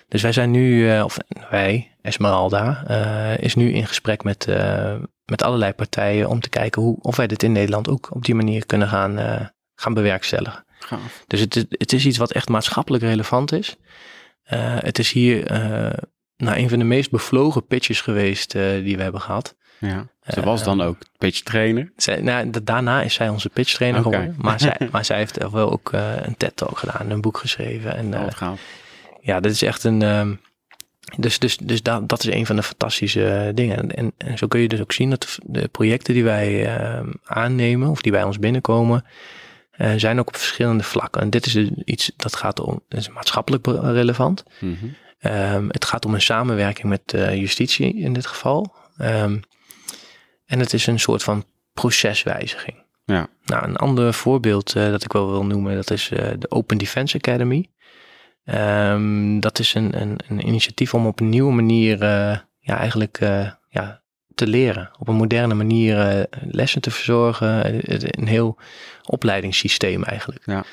Dus wij zijn nu, of wij, Esmeralda, is nu in gesprek met, met allerlei partijen om te kijken hoe, of wij dit in Nederland ook op die manier kunnen gaan, gaan bewerkstelligen. Gaaf. Dus het, het is iets wat echt maatschappelijk relevant is. Uh, het is hier uh, nou, een van de meest bevlogen pitches geweest uh, die we hebben gehad. Ja. Ze was dan ook pitch trainer. Zij, nou, da- daarna is zij onze pitch trainer geworden. Maar zij, maar zij heeft wel ook eh, een TED-talk gedaan, een boek geschreven. En Oh, eh, gaaf. ja, dit is echt een. ehm, dus dus, dus dat, dat is een van de fantastische eh, dingen. En, en, zo kun je dus ook zien dat de, de projecten die wij ehm, aannemen of die bij ons binnenkomen, eh, zijn ook op verschillende vlakken. En dit is dus iets dat gaat om, dat is maatschappelijk relevant. Mhm. Ehm, het gaat om een samenwerking met eh, justitie in dit geval. Ehm, en het is een soort van proceswijziging. Ja. Nou, een ander voorbeeld eh, dat ik wel wil noemen, dat is de Open Defense Academy. Ehm, dat is een, een, een initiatief om op een nieuwe manier ja, eigenlijk ja, te leren. Op een moderne manier eh, lessen te verzorgen. Eh, Een heel opleidingssysteem eigenlijk. Ja.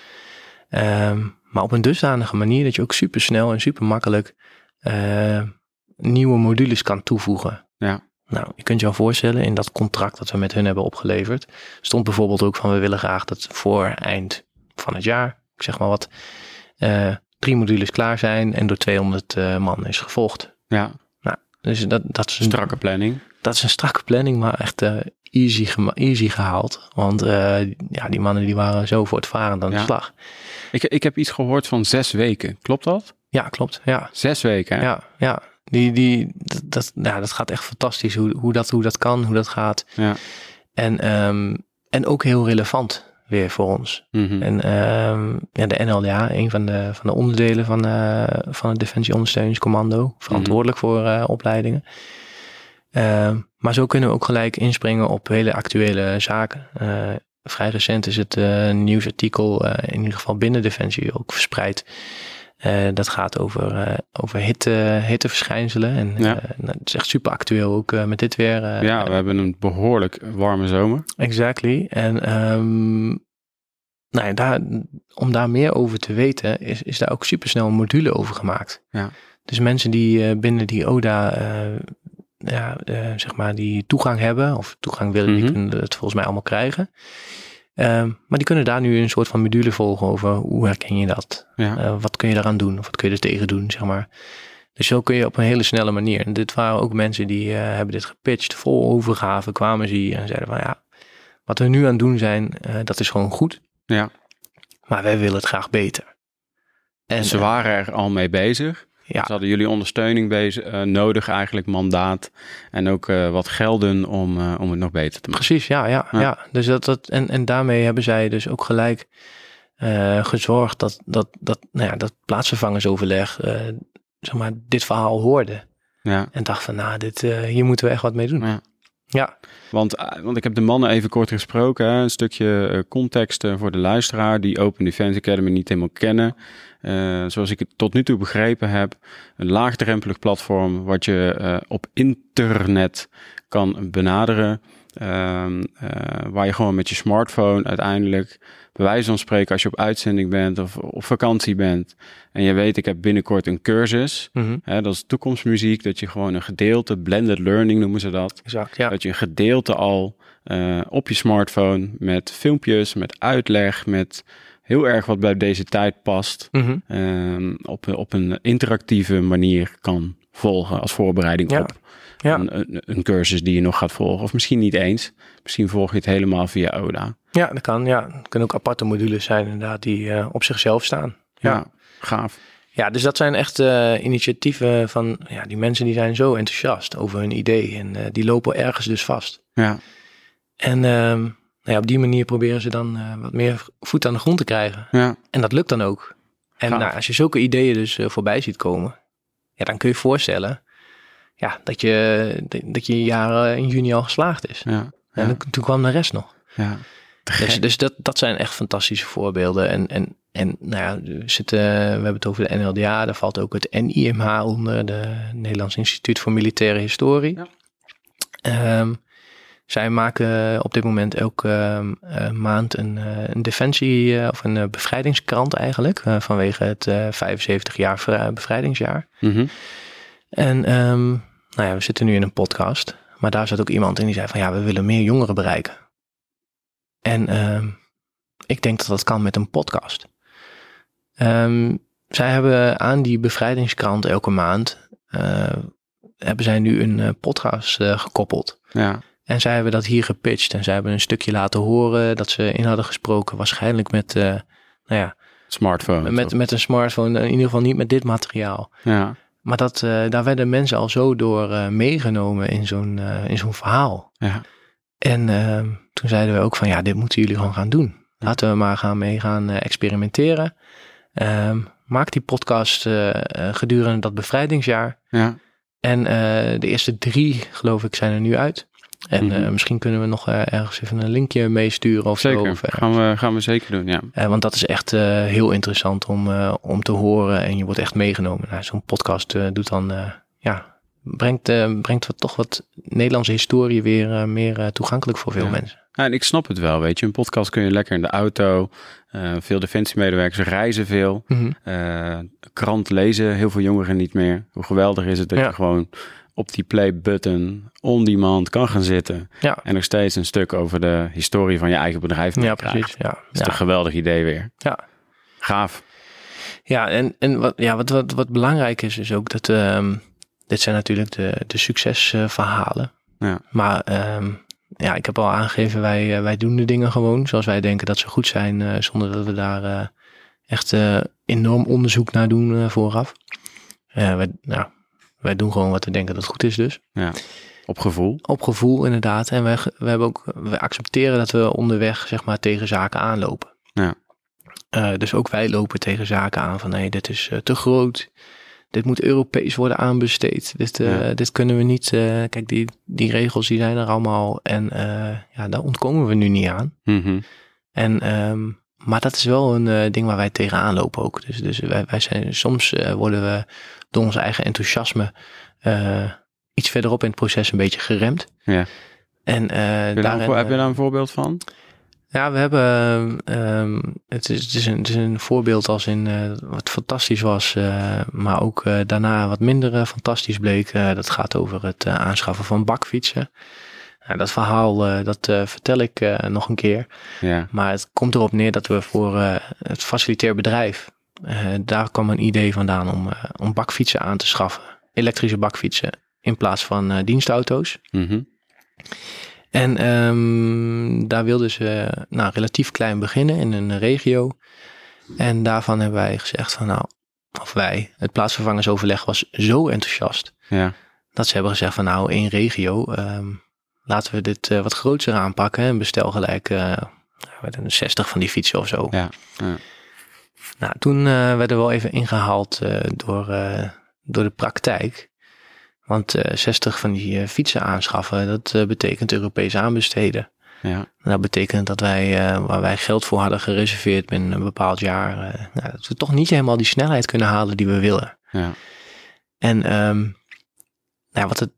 Ehm, maar op een dusdanige manier dat je ook super snel en super makkelijk eh, nieuwe modules kan toevoegen. Ja. Nou, je kunt je al voorstellen, in dat contract dat we met hun hebben opgeleverd, stond bijvoorbeeld ook van we willen graag dat voor eind van het jaar, ik zeg maar wat, drie modules klaar zijn en door 200 eh, man is gevolgd. Ja, Dus dat, dat, is een, strakke planning. Dat is een strakke planning, maar echt eh, easy, easy gehaald. Want eh, ja, die mannen die waren zo voortvarend aan de Ja. slag. Ik, ik heb iets gehoord van zes weken. Klopt dat? Ja, klopt. Ja, Zes weken, hè? ja, ja. Die, die, dat, dat, ja, dat gaat echt fantastisch hoe, hoe, dat, hoe dat kan, hoe dat gaat. Ja. En, ehm, en ook heel relevant weer voor ons. Mhm. En ehm, ja, de NLDA, een van de, van de onderdelen van, eh, van het Defensie Ondersteuningscommando, verantwoordelijk voor opleidingen. Ehm, maar zo kunnen we ook gelijk inspringen op hele actuele zaken. Eh, vrij recent is het eh, nieuwsartikel, eh, in ieder geval binnen Defensie, ook verspreid. Dat gaat over, over hitte, hitteverschijnselen. En Ja. eh, nou, het is echt super actueel ook met dit weer. ja, we hebben een behoorlijk warme zomer. Exactly. En ehm, nou ja, daar, om daar meer over te weten, is, is daar ook supersnel een module over gemaakt. Ja. Dus mensen die binnen die ODA, ja, eh, zeg maar, die toegang hebben, of toegang willen, die Mhm. kunnen het volgens mij allemaal krijgen. Ehm, maar die kunnen daar nu een soort van module volgen over hoe herken je dat? Ja. Eh, wat kun je daaraan doen? Of wat kun je er tegen doen, zeg maar. Dus zo kun je op een hele snelle manier. En dit waren ook mensen die eh, hebben dit gepitcht, vol overgave kwamen ze hier en zeiden van ja, wat we nu aan het doen zijn, dat is gewoon goed. Ja. Maar wij willen het graag beter. En Ze waren er al mee bezig. Ja, Ze hadden jullie ondersteuning bezig, eh, nodig, eigenlijk mandaat. En ook eh, wat gelden om, eh, om het nog beter te maken. precies, ja, ja, Ja. ja. Dus dat, dat, en, en daarmee hebben zij dus ook gelijk gezorgd dat, dat, dat, nou ja, dat plaatsvervangersoverleg, zeg maar, dit verhaal hoorde. Ja. En dacht van, nou, dit, hier moeten we echt wat mee doen. Ja. Ja, Want, want ik heb de mannen even kort gesproken. Hè? Een stukje context voor de luisteraar die Open Defense Academy niet helemaal kennen. Eh, zoals ik het tot nu toe begrepen heb, een laagdrempelig platform wat je eh, op internet kan benaderen. Ehm, eh, waar je gewoon met je smartphone uiteindelijk, bij wijze van spreken, als je op uitzending bent of op vakantie bent. En je weet, ik heb binnenkort een cursus. mhm, Hè, dat is toekomstmuziek, dat je gewoon een gedeelte, blended learning noemen ze dat. exact, ja. Dat je een gedeelte al op je smartphone met filmpjes, met uitleg, met heel erg wat bij deze tijd past, Mhm. ehm, op, op een interactieve manier kan volgen als voorbereiding Ja. op Ja. een, een, cursus die je nog gaat volgen. Of misschien niet eens. Misschien volg je het helemaal via ODA. Ja, dat kan. Ja, het kunnen ook aparte modules zijn inderdaad die eh, op zichzelf staan. Ja. Ja, gaaf. Ja, dus dat zijn echt eh, initiatieven van ja, die mensen die zijn zo enthousiast over hun idee en eh, die lopen ergens dus vast. Ja, En ehm, nou ja, op die manier proberen ze dan eh, wat meer voet aan de grond te krijgen. ja, En dat lukt dan ook. En nou, als je zulke ideeën dus eh, voorbij ziet komen, ja, dan kun je je voorstellen ja, dat, je, dat je jaren in juni al geslaagd is. ja. En ja, toen, kwam de rest nog. ja. Dus, dus dat, dat zijn echt fantastische voorbeelden. En, en, en nou ja, we, zitten, we hebben het over de NLDA. Daar valt ook het NIMH onder, de Nederlands Instituut voor Militaire Historie. Ja. Ehm, zij maken op dit moment elke ehm, eh, maand een, eh, een defensie- eh, of een eh, bevrijdingskrant eigenlijk. eh, vanwege het eh 75 jaar vrij- bevrijdingsjaar. Mhm. En ehm, nou ja, we zitten nu in een podcast. Maar daar zat ook iemand in die zei van ja, we willen meer jongeren bereiken. En ehm, ik denk dat dat kan met een podcast. Zij hebben aan die bevrijdingskrant elke maand, eh, hebben zij nu een eh, podcast eh, gekoppeld. Ja. En zij hebben dat hier gepitcht. En zij hebben een stukje laten horen dat ze in hadden gesproken. Waarschijnlijk met, uh, nou ja, smartphone. Met, met een smartphone. In ieder geval niet met dit materiaal. Ja. Maar dat, uh, daar werden mensen al zo door uh, meegenomen in zo'n in zo'n verhaal. Ja. En ehm, toen zeiden we ook van ja, dit moeten jullie gewoon gaan doen. Laten we maar gaan mee gaan experimenteren. Ehm, maak die podcast gedurende dat bevrijdingsjaar. Ja. En de eerste drie, geloof ik, zijn er nu uit. En Mhm. uh, misschien kunnen we nog uh, ergens even een linkje meesturen of zeker. zo. Of, uh, gaan, we, gaan we zeker doen, ja. want dat is echt heel interessant om, om te horen en je wordt echt meegenomen. Nou, Zo'n podcast doet dan, ja, brengt, brengt wat, toch wat Nederlandse historie weer meer toegankelijk voor veel ja. mensen. Ja, en ik snap het wel, weet je. Een podcast kun je lekker in de auto. veel defensiemedewerkers reizen veel. Mm -hmm. krant lezen heel veel jongeren niet meer. Hoe geweldig is het dat Ja. je gewoon op die play-button on demand kan gaan zitten. Ja. En nog steeds een stuk over de historie van je eigen bedrijf Ja, precies. Ja. Dat is ja. een geweldig idee weer. Ja. Gaaf. Ja, en, en wat, ja, wat, wat, wat belangrijk is, is ook dat um, dit zijn natuurlijk de, de succesverhalen. Ja. Maar um, ja, ik heb al aangegeven, wij, uh, wij doen de dingen gewoon zoals wij denken dat ze goed zijn, uh, zonder dat we daar uh, echt enorm onderzoek naar doen vooraf. wij, nou, wij doen gewoon wat we denken dat goed is dus. Ja. Op gevoel. Op gevoel inderdaad. En wij, we hebben ook, we accepteren dat we onderweg zeg maar tegen zaken aanlopen. Ja. Uh, dus ook wij lopen tegen zaken aan van nee, dit is uh, te groot. Dit moet Europees worden aanbesteed. Dit, uh, Ja. dit kunnen we niet. kijk, die, die regels die zijn er allemaal. En ja, daar ontkomen we nu niet aan. Mhm. En, um, maar dat is wel een ding waar wij tegenaan lopen ook. Dus, dus wij, wij zijn, soms worden we door ons eigen enthousiasme iets verderop in het proces een beetje geremd. Ja. En uh, Heb je, daar een, heb je daar een voorbeeld van? Ja, we hebben. Um, het, is, het, is een, het is een voorbeeld als in uh, wat fantastisch was, uh, maar ook uh, daarna wat minder fantastisch bleek. dat gaat over het aanschaffen van bakfietsen. Nou, dat verhaal dat vertel ik nog een keer. Ja. Maar het komt erop neer dat we voor het facilitair bedrijf. Daar kwam een idee vandaan om, om bakfietsen aan te schaffen. Elektrische bakfietsen in plaats van dienstauto's. Mm -hmm. En um, daar wilden ze nou, relatief klein beginnen in een regio. En daarvan hebben wij gezegd van nou, of wij, het plaatsvervangersoverleg was zo enthousiast. Ja. Dat ze hebben gezegd van nou, één regio, um, laten we dit uh, wat groter aanpakken. En bestel gelijk uh, 60 van die fietsen of zo. Ja. ja. Nou, toen uh, werden we wel even ingehaald uh, door, door de praktijk. Want uh, 60 van die fietsen aanschaffen, dat betekent Europees aanbesteden. Ja. En dat betekent dat wij, waar wij geld voor hadden gereserveerd binnen een bepaald jaar, nou, dat we toch niet helemaal die snelheid kunnen halen die we willen. Ja. En um, nou, wat het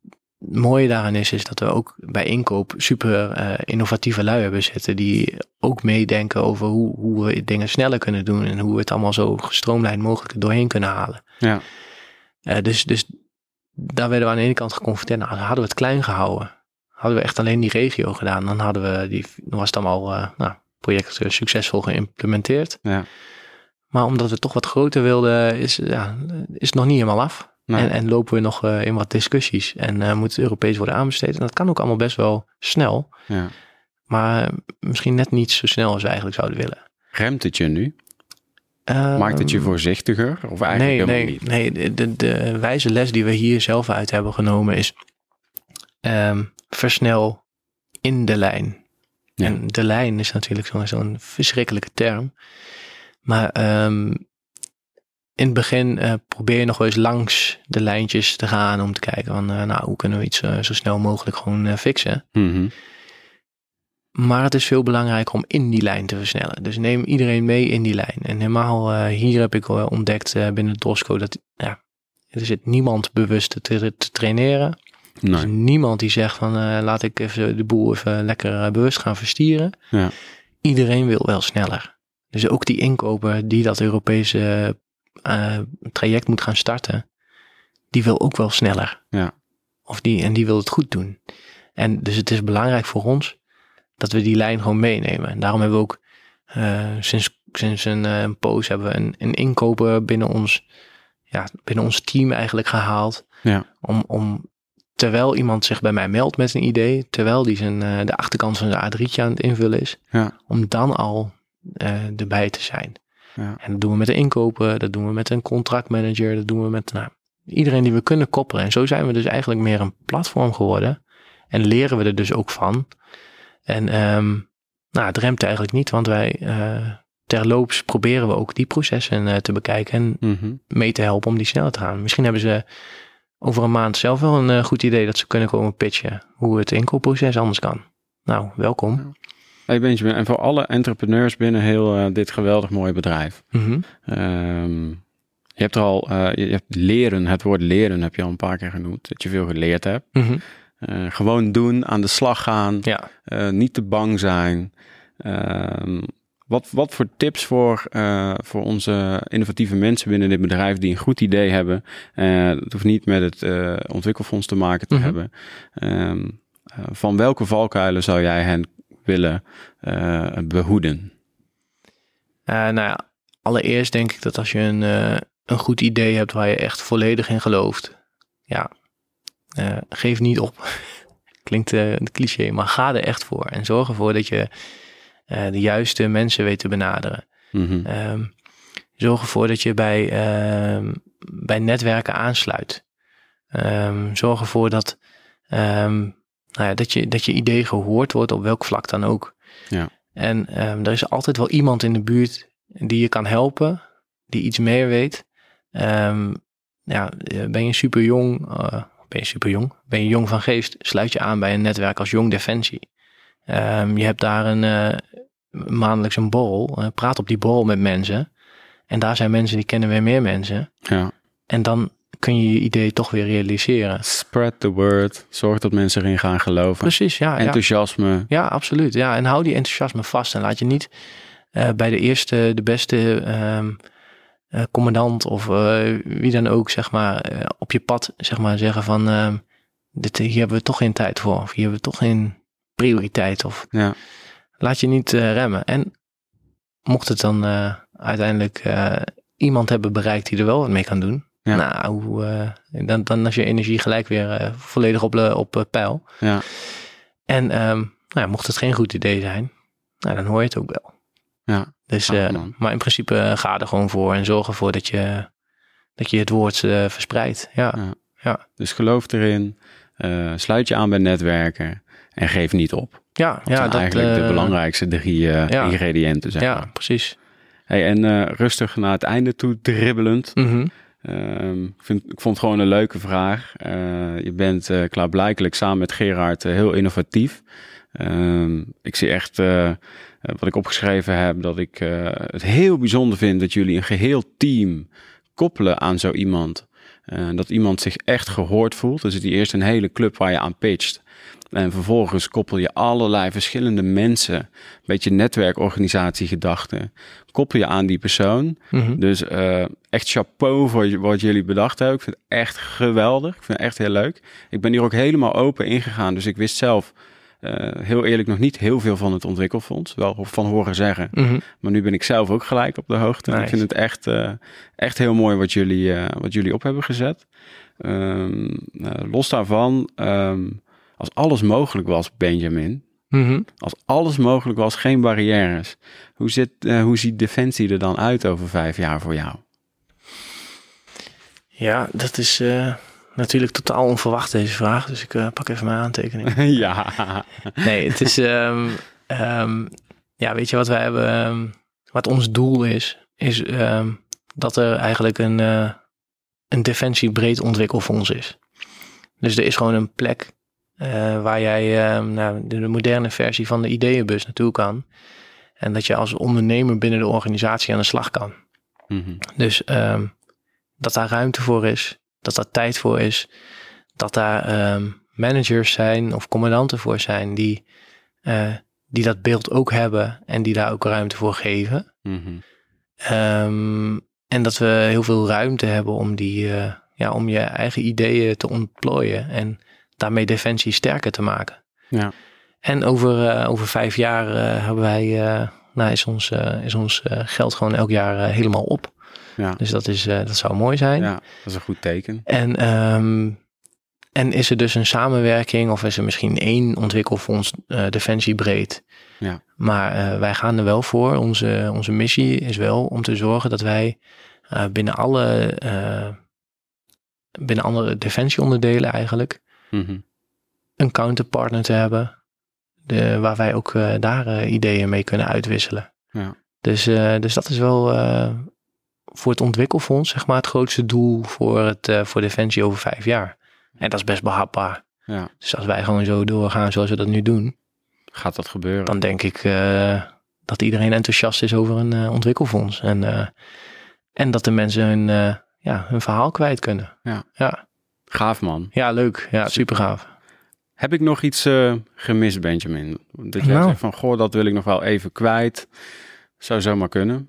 mooie daaraan is, is dat we ook bij inkoop super uh, innovatieve lui hebben zitten. Die ook meedenken over hoe, hoe we dingen sneller kunnen doen. En hoe we het allemaal zo gestroomlijnd mogelijk doorheen kunnen halen. Ja. Uh, dus, dus daar werden we aan de ene kant geconfronteerd. Nou, hadden we het klein gehouden. Hadden we echt alleen die regio gedaan. Dan hadden we die, dan was het allemaal uh, nou, project succesvol geïmplementeerd. Ja. Maar omdat we toch wat groter wilden, is, ja, is het nog niet helemaal af. Nee. En, en, lopen we nog uh, in wat discussies. En uh, moet het Europees worden aanbesteed. En dat kan ook allemaal best wel snel. Ja. Maar misschien net niet zo snel als we eigenlijk zouden willen. Remt het je nu? Uh, Maakt het je voorzichtiger? Of eigenlijk nee, helemaal nee, niet? nee. De, de, de, wijze les die we hier zelf uit hebben genomen is... Um, versnel in de lijn. Ja. En de lijn is natuurlijk zo'n verschrikkelijke term. Maar um, in het begin uh, probeer je nog wel eens langs de lijntjes te gaan om te kijken van, uh, nou, hoe kunnen we iets uh, zo snel mogelijk gewoon fixen. Mm -hmm. Maar het is veel belangrijker om in die lijn te versnellen. Dus neem iedereen mee in die lijn. En helemaal hier heb ik ontdekt binnen Drosco dat ja, er zit niemand bewust te, te traineren. Nee. Niemand die zegt van laat ik even de boel even lekker bewust gaan verstieren. Ja. Iedereen wil wel sneller. Dus ook die inkoper die dat Europese uh, traject moet gaan starten, die wil ook wel sneller. Ja. Of die, en die wil het goed doen. En dus het is belangrijk voor ons dat we die lijn gewoon meenemen. En daarom hebben we ook uh, sinds, sinds een, uh, een poos hebben we een, een inkoper binnen ons, ja, binnen ons team eigenlijk gehaald. Ja. Om, om terwijl iemand zich bij mij meldt met een idee, terwijl die zijn, uh, de achterkant van zijn A3'tje aan het invullen is, Ja. om dan al erbij te zijn. Ja. En dat doen we met de inkopen, dat doen we met een contractmanager, dat doen we met nou, iedereen die we kunnen koppelen. En zo zijn we dus eigenlijk meer een platform geworden. En leren we er dus ook van. En um, nou, het remt eigenlijk niet, want wij uh, terloops proberen we ook die processen uh, te bekijken en Mm -hmm. mee te helpen om die sneller te gaan. Misschien hebben ze over een maand zelf wel een uh, goed idee dat ze kunnen komen pitchen hoe het inkoopproces anders kan. Nou, welkom. Hey Benjamin, en voor alle entrepreneurs binnen heel uh, dit geweldig mooie bedrijf. Mm -hmm. um, je hebt er al, uh, je hebt leren, het woord leren heb je al een paar keer genoemd, dat je veel geleerd hebt. Mm -hmm. uh, gewoon doen, aan de slag gaan, ja. niet te bang zijn. Uh, wat, wat voor tips voor, voor onze innovatieve mensen binnen dit bedrijf die een goed idee hebben? Het hoeft niet met het ontwikkelfonds te maken te Mhm. hebben. Um, van welke valkuilen zou jij hen willen behoeden? nou ja, allereerst denk ik dat als je een, een goed idee hebt waar je echt volledig in gelooft, ja, geef niet op. Klinkt een cliché, maar ga er echt voor. En zorg ervoor dat je de juiste mensen weet te benaderen. -hmm. um, zorg ervoor dat je bij, uh, bij netwerken aansluit. Um, zorg ervoor dat, um, nou ja, dat, je, dat je idee gehoord wordt op welk vlak dan ook. Ja. En er is altijd wel iemand in de buurt die je kan helpen, die iets meer weet. ja, ben je super jong, uh, ben je super jong, ben je jong van geest, sluit je aan bij een netwerk als Jong Defensie. Um, je hebt daar een uh, maandelijks een borrel. Uh, praat op die borrel met mensen. En daar zijn mensen die kennen weer meer mensen. Ja. En dan kun je je idee toch weer realiseren. Spread the word. Zorg dat mensen erin gaan geloven. Precies, ja. Enthousiasme. Ja, ja absoluut. Ja, en hou die enthousiasme vast. En laat je niet uh, bij de eerste, de beste um, commandant of wie dan ook, zeg maar, op je pad, zeg maar, zeggen van... ehm, dit, hier hebben we toch geen tijd voor. Of hier hebben we toch geen prioriteit. Of ja. laat je niet remmen. En mocht het dan uiteindelijk iemand hebben bereikt die er wel wat mee kan doen. Ja. Nou, dan, dan is je energie gelijk weer volledig op, op peil. Ja. En um, nou, mocht het geen goed idee zijn, nou, dan hoor je het ook wel. Ja. Dus, maar in principe ga er gewoon voor en zorg ervoor dat je, dat je het woord verspreidt. Ja. Ja. ja. Dus geloof erin, sluit je aan bij netwerken en geef niet op. Ja, Dat ja zijn dat, eigenlijk de belangrijkste drie ja. ingrediënten. Zeg Ja, maar. precies. Hey, en rustig naar het einde toe dribbelend. Mm -hmm. Um, ik, vond het gewoon een leuke vraag. Uh, je bent uh, klaarblijkelijk samen met Gerard uh, heel innovatief. Um, ik zie echt wat ik opgeschreven heb, dat ik het heel bijzonder vind dat jullie een geheel team koppelen aan zo iemand. Dat iemand zich echt gehoord voelt. Dus die eerst een hele club waar je aan pitcht. En vervolgens koppel je allerlei verschillende mensen, een beetje netwerkorganisatiegedachten, koppel je aan die persoon. Mm -hmm. Dus uh, echt chapeau voor wat jullie bedacht hebben. Ik vind het echt geweldig. Ik vind het echt heel leuk. Ik ben hier ook helemaal open ingegaan. Dus ik wist zelf, uh, heel eerlijk, nog niet heel veel van het ontwikkelfonds. Wel van horen zeggen. Mm -hmm. Maar nu ben ik zelf ook gelijk op de hoogte. Nice. Ik vind het echt, uh, echt heel mooi wat jullie, uh, wat jullie op hebben gezet. Um, los daarvan, um, als alles mogelijk was, Benjamin. Mm -hmm. Als alles mogelijk was, geen barrières. Hoe, zit, uh, hoe ziet Defensie er dan uit over vijf jaar voor jou? Ja, dat is uh, natuurlijk totaal onverwacht deze vraag. Dus ik uh, pak even mijn aantekening. ja. Nee, het is... Um, um, ja, weet je wat wij hebben... Um, wat ons doel is, is dat er eigenlijk een, een defensiebreed ontwikkelfonds is. Dus er is gewoon een plek uh, waar jij uh, nou, de moderne versie van de ideeënbus naartoe kan. En dat je als ondernemer binnen de organisatie aan de slag kan. Mm -hmm. Dus um, dat daar ruimte voor is, dat daar tijd voor is, dat daar um, managers zijn of commandanten voor zijn die, uh, die dat beeld ook hebben en die daar ook ruimte voor geven. Mm -hmm. um, en dat we heel veel ruimte hebben om, die, uh, ja, om je eigen ideeën te ontplooien en daarmee defensie sterker te maken. Ja. En over, uh, over vijf jaar uh, hebben wij, uh, nou is ons, is ons geld gewoon elk jaar helemaal op. Ja. Dus dat, is, dat zou mooi zijn. Ja, dat is een goed teken. En um, en is er dus een samenwerking of is er misschien één ontwikkelfonds Defensie breed? Ja. Maar wij gaan er wel voor. Onze, onze missie is wel om te zorgen dat wij binnen alle binnen andere defensieonderdelen eigenlijk Mm een counterpartner te hebben. De, waar wij ook daar ideeën mee kunnen uitwisselen. Ja. Dus, dus dat is wel voor het ontwikkelfonds zeg maar het grootste doel voor, het, voor Defensie over vijf jaar. En dat is best behapbaar. Ja. Dus als wij gewoon zo doorgaan zoals we dat nu doen, gaat dat gebeuren. Dan denk ik dat iedereen enthousiast is over een ontwikkelfonds. En, en dat de mensen hun, ja, hun verhaal kwijt kunnen. Ja. ja. Gaaf man. Ja, leuk. Ja, super gaaf. Heb ik nog iets gemist, Benjamin? Dat jij Nou. zegt van, goh, dat wil ik nog wel even kwijt. Zou zomaar kunnen.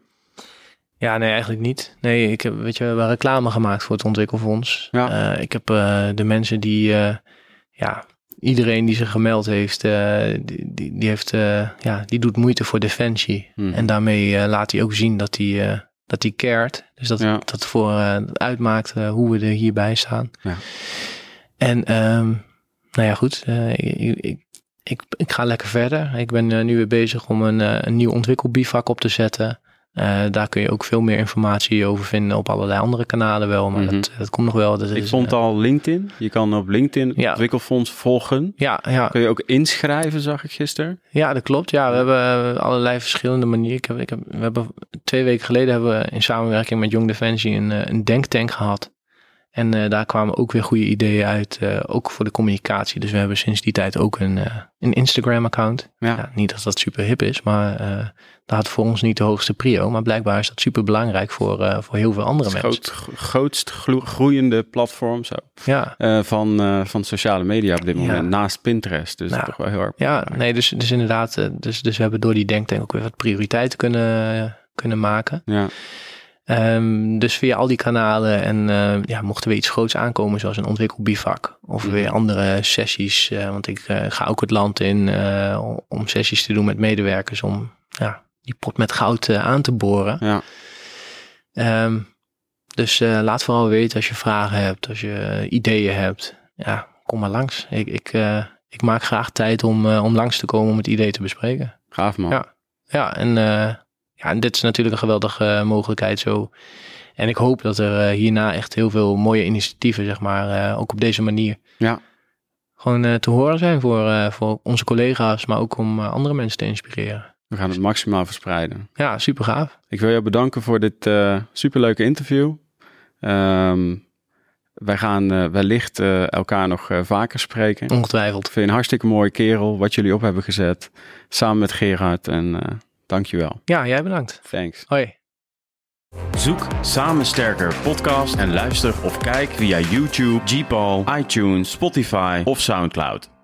Ja, nee, eigenlijk niet. Nee, ik heb, weet je, we hebben reclame gemaakt voor het ontwikkelfonds. Ja. Uh, ik heb uh, de mensen die, uh, ja, iedereen die zich gemeld heeft, die, die, die, heeft, ja, die doet moeite voor defensie. Hmm. En daarmee laat hij ook zien dat hij, dat hij cared. Dus dat, Ja. dat voor uitmaakt hoe we er hierbij staan. Ja. En, um, nou ja, goed. ik, ik, ik, ik ga lekker verder. Ik ben nu weer bezig om een, een nieuw ontwikkelbivak op te zetten. Uh, daar kun je ook veel meer informatie over vinden op allerlei andere kanalen wel. Maar Mhm. dat, dat komt nog wel. Dat Ik is, vond uh, al LinkedIn. Je kan op LinkedIn het Ja. ontwikkelfonds volgen. ja, ja, Kun je ook inschrijven, zag ik gisteren. ja, dat klopt. Ja, we hebben allerlei verschillende manieren. Ik heb, ik heb, we hebben, twee weken geleden hebben we in samenwerking met Jong Defensie een, eh, een denktank gehad. En uh, daar kwamen ook weer goede ideeën uit, uh, ook voor de communicatie. Dus we hebben sinds die tijd ook een, uh, een Instagram-account. Ja. Ja, niet dat dat super hip is, maar dat had voor ons niet de hoogste prio. Maar blijkbaar is dat super belangrijk voor, voor heel veel andere Het mensen. groot, grootst groeiende platform zo, Ja, eh, van, eh, van sociale media op dit Ja. moment. Naast Pinterest. Dus Nou, toch wel heel erg. ja nee, dus, dus inderdaad. eh, Dus, dus we hebben door die denktank ook weer wat prioriteiten kunnen, kunnen maken. Ja. Ehm, dus via al die kanalen en eh, ja, mochten we iets groots aankomen, zoals een ontwikkelbivak of Mhm. weer andere sessies. eh, want ik eh, ga ook het land in om sessies te doen met medewerkers om ja, die pot met goud aan te boren. Ja. Ehm, dus laat vooral weten als je vragen hebt, als je ideeën hebt. Ja, kom maar langs. Ik, ik, ik maak graag tijd om, om langs te komen om het idee te bespreken. Gaaf man. Ja. Ja, en, ja, en dit is natuurlijk een geweldige eh, mogelijkheid zo. En ik hoop dat er eh, hierna echt heel veel mooie initiatieven, zeg maar, eh, ook op deze manier, Ja. gewoon te horen zijn voor, voor onze collega's, maar ook om andere mensen te inspireren. We gaan het maximaal verspreiden. Ja, super gaaf. Ik wil jou bedanken voor dit superleuke interview. Ehm, wij gaan wellicht elkaar nog vaker spreken. Ongetwijfeld. Ik vind je een hartstikke mooie kerel wat jullie op hebben gezet. Samen met Gerard. En dankjewel. Ja, jij bedankt. Thanks. Hoi. Zoek Samen Sterker podcast en luister of kijk via YouTube, Gpal, iTunes, Spotify of Soundcloud.